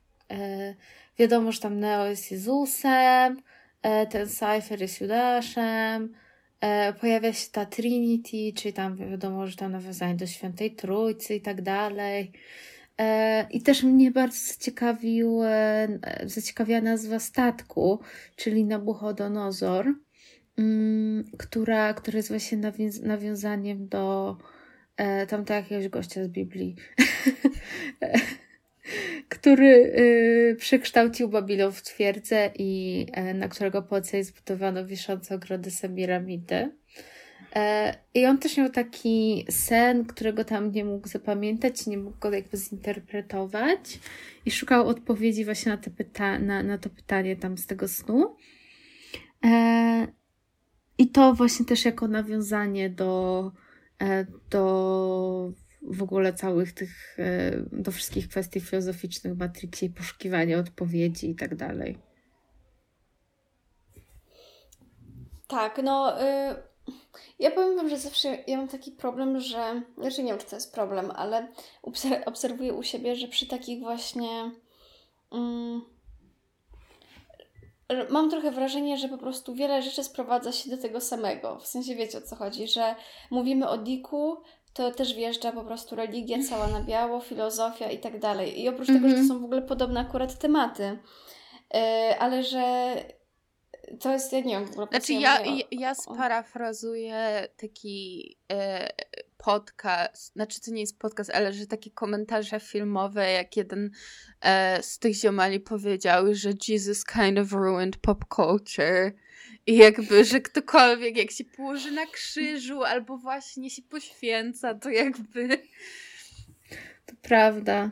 Wiadomo, że tam Neo jest Jezusem, ten Cypher jest Judaszem, pojawia się ta Trinity, czyli tam wiadomo, że tam nawiązanie do Świętej Trójcy i tak dalej. E, I też mnie bardzo zaciekawił, e, zaciekawiła nazwa statku, czyli Nabuchodonozor, mm, która, która jest właśnie nawiązaniem do e, tamtego jakiegoś gościa z Biblii, [laughs] który y, przekształcił Babilon w twierdzę i e, na którego podstawie zbudowano wiszące ogrody Semiramidy. E, I on też miał taki sen, którego tam nie mógł zapamiętać, nie mógł go jakby zinterpretować i szukał odpowiedzi właśnie na, te pyta- na, na to pytanie tam z tego snu. E, I to właśnie też jako nawiązanie do, do w ogóle całych tych, e, do wszystkich kwestii filozoficznych w Matrixie i poszukiwania odpowiedzi i tak dalej. Tak, no y, ja powiem wam, że zawsze ja mam taki problem, że, znaczy nie wiem, czy to jest problem, ale obser- obserwuję u siebie, że przy takich właśnie mm, mam trochę wrażenie, że po prostu wiele rzeczy sprowadza się do tego samego. W sensie wiecie o co chodzi, że mówimy o Diku, to też wjeżdża po prostu religia cała na biało, filozofia i tak dalej. I oprócz tego, że to Mhm. są w ogóle podobne akurat tematy, y, ale że to jest, ja nie wiem w ogóle Znaczy ja, o- ja, sparafrazuję taki e, podcast, znaczy to nie jest podcast, ale że takie komentarze filmowe, jak jeden e, z tych ziomali powiedział, że Jesus kind of ruined pop culture. I jakby, że ktokolwiek jak się położy na krzyżu albo właśnie się poświęca, to jakby To prawda.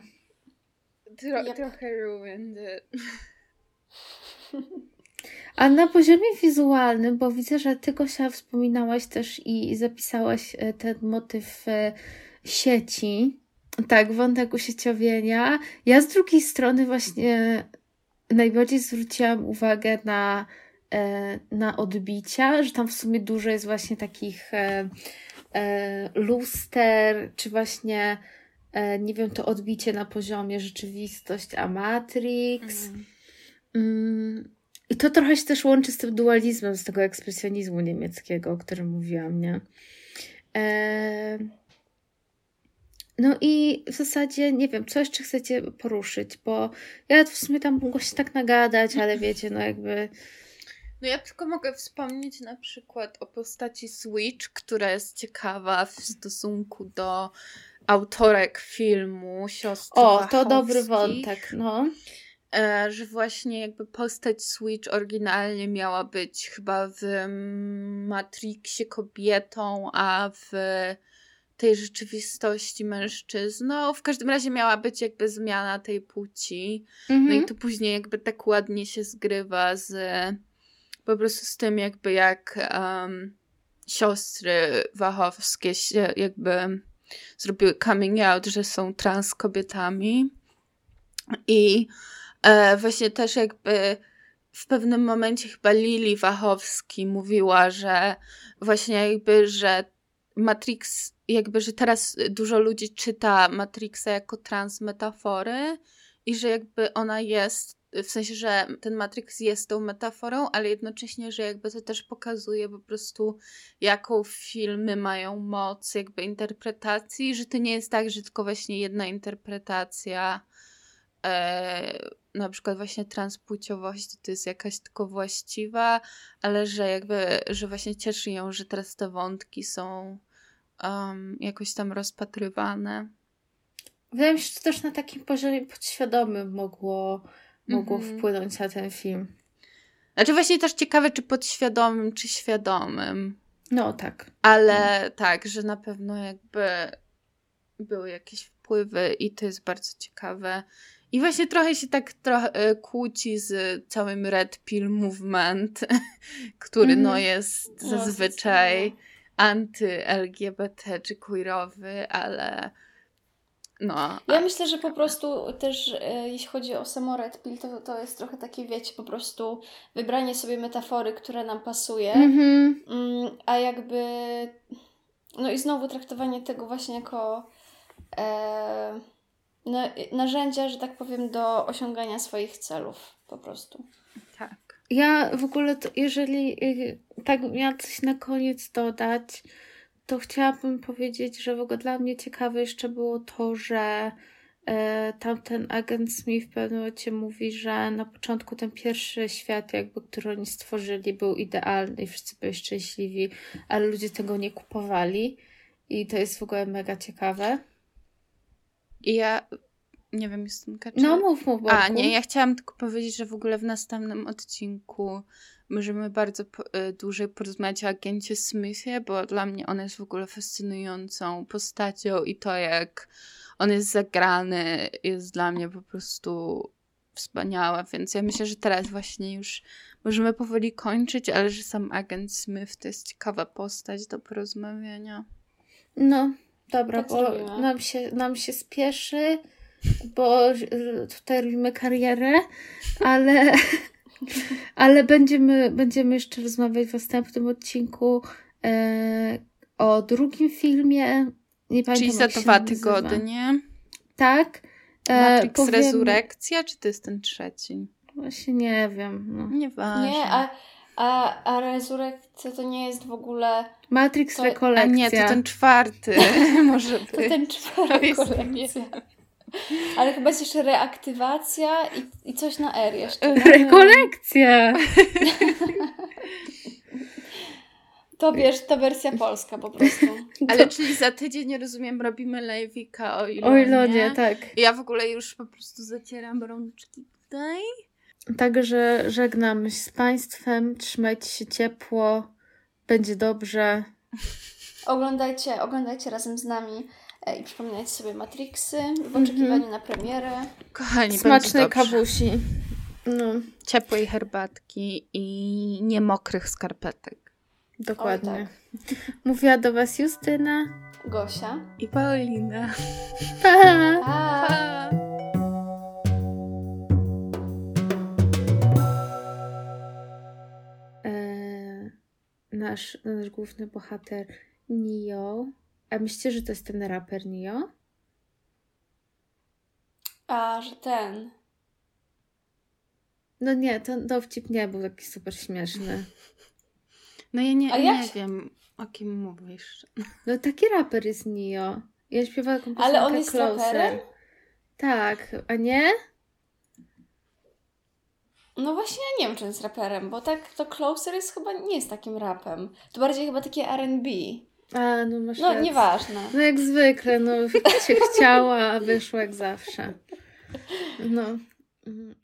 tro, Yep. trochę ruined it. [laughs] A na poziomie wizualnym, bo widzę, że ty Gosia wspominałaś też i zapisałaś e, ten motyw e, sieci. Tak, wątek usieciowienia. Ja z drugiej strony właśnie najbardziej zwróciłam uwagę na, na odbicia, że tam w sumie dużo jest właśnie takich e, e, luster, czy właśnie e, nie wiem, to odbicie na poziomie rzeczywistość a Matrix. Mhm. Mm, I to trochę się też łączy z tym dualizmem, z tego ekspresjonizmu niemieckiego, o którym mówiłam, nie? E, No i w zasadzie nie wiem, co jeszcze chcecie poruszyć, bo ja w sumie tam mogło się tak nagadać, ale wiecie, no jakby. No ja tylko mogę wspomnieć na przykład o postaci Switch, która jest ciekawa w stosunku do autorek filmu, siostry O, to dobry wątek, no. E, że właśnie jakby postać Switch oryginalnie miała być chyba w Matrixie kobietą, a w tej rzeczywistości mężczyzną. W każdym razie miała być jakby zmiana tej płci. Mhm. No i mhm. to później jakby tak ładnie się zgrywa z po prostu z tym jakby jak um, siostry Wachowskie się jakby zrobiły coming out, że są trans kobietami. I e, właśnie też jakby w pewnym momencie chyba Lili Wachowski mówiła, że właśnie jakby, że Matrix, jakby, że teraz dużo ludzi czyta Matrixa jako trans metafory i że jakby ona jest, w sensie, że ten Matrix jest tą metaforą, ale jednocześnie, że jakby to też pokazuje po prostu, jaką filmy mają moc jakby interpretacji, że to nie jest tak, że tylko właśnie jedna interpretacja e, na przykład właśnie transpłciowości to jest jakaś tylko właściwa, ale że jakby, że właśnie cieszy ją, że teraz te wątki są um, jakoś tam rozpatrywane. Wydaje mi się, że to też na takim poziomie podświadomym mogło, mogło mm -hmm. wpłynąć na ten film. Znaczy właśnie też ciekawe, czy podświadomym, czy świadomym. No tak. Ale no. tak, że na pewno jakby były jakieś wpływy i to jest bardzo ciekawe. I właśnie trochę się tak trochę e, kłóci z całym Red Pill Movement, [laughs] który mm. no mhm. jest no, zazwyczaj anty-LGBT czy queerowy, ale no. Ja myślę, że po prostu też e, jeśli chodzi o samo Red Pill, to, to jest trochę takie, wiecie, po prostu wybranie sobie metafory, która nam pasuje, mm-hmm. mm, a jakby no i znowu traktowanie tego właśnie jako e, narzędzia, że tak powiem, do osiągania swoich celów po prostu. Tak. Ja w ogóle, to, jeżeli y, tak miała coś na koniec dodać, to chciałabym powiedzieć, że w ogóle dla mnie ciekawe jeszcze było to, że e, tamten agent Smith w pewnym momencie mówi, że na początku ten pierwszy świat, jakby, który oni stworzyli, był idealny i wszyscy byli szczęśliwi, ale ludzie tego nie kupowali. I to jest w ogóle mega ciekawe. I ja nie wiem, Justynka, czy... No mów, mów. A, nie, ja chciałam tylko powiedzieć, że w ogóle w następnym odcinku możemy bardzo y, dłużej porozmawiać o agencie Smithie, bo dla mnie on jest w ogóle fascynującą postacią i to, jak on jest zagrany, jest dla mnie po prostu wspaniałe, więc ja myślę, że teraz właśnie już możemy powoli kończyć, ale że sam agent Smith to jest ciekawa postać do porozmawiania. No, dobra, tak bo nam się, nam się spieszy bo tutaj robimy karierę, ale, [laughs] ale będziemy, będziemy jeszcze rozmawiać w następnym odcinku e, o drugim filmie. Nie pamiętam, Czyli za dwa tygodnie. Tak. E, Matrix powiem... Rezurekcja, czy to jest ten trzeci? Właśnie nie wiem. No. Nieważne. Nie, a, a, a Rezurekcja to nie jest w ogóle... Matrix to... Rekolekcja. A nie, to ten czwarty [laughs] może być. To ten czwarty. Ale chyba jest jeszcze reaktywacja i, i coś na R jeszcze. Tak? Rekolekcja! [laughs] To wiesz, to wersja polska po prostu. Ale czyli za tydzień, nie rozumiem, robimy lejwika o Ilonie. O Ilonie, tak. Ja w ogóle już po prostu zacieram rączki tutaj. Także żegnam się z Państwem. Trzymajcie się ciepło. Będzie dobrze. Oglądajcie, oglądajcie razem z nami E, i przypominać sobie Matrixy w oczekiwaniu mm-hmm. na premierę. Kochani, Smacznej kawusi. No. Ciepłej herbatki i niemokrych skarpetek. Dokładnie. Oj, tak. Mówiła do Was Justyna, Gosia i Paulina. Pa! pa. pa. E, nasz, nasz główny bohater Nio a myślicie, że to jest ten raper Nio? A, że ten. No nie, ten dowcip nie był taki super śmieszny. No ja nie, ja nie się... wiem, o kim mówisz. No taki raper jest Nio. Ja śpiewałam taką Ale on jest Closer. Raperem? Tak, a nie? No właśnie ja nie wiem, czy jest raperem, bo tak to Closer jest chyba nie jest takim rapem. To bardziej chyba takie R&B. A, no masz No, rację. nieważne. No jak zwykle, no [laughs] się chciała, a wyszło jak zawsze. No. Mhm.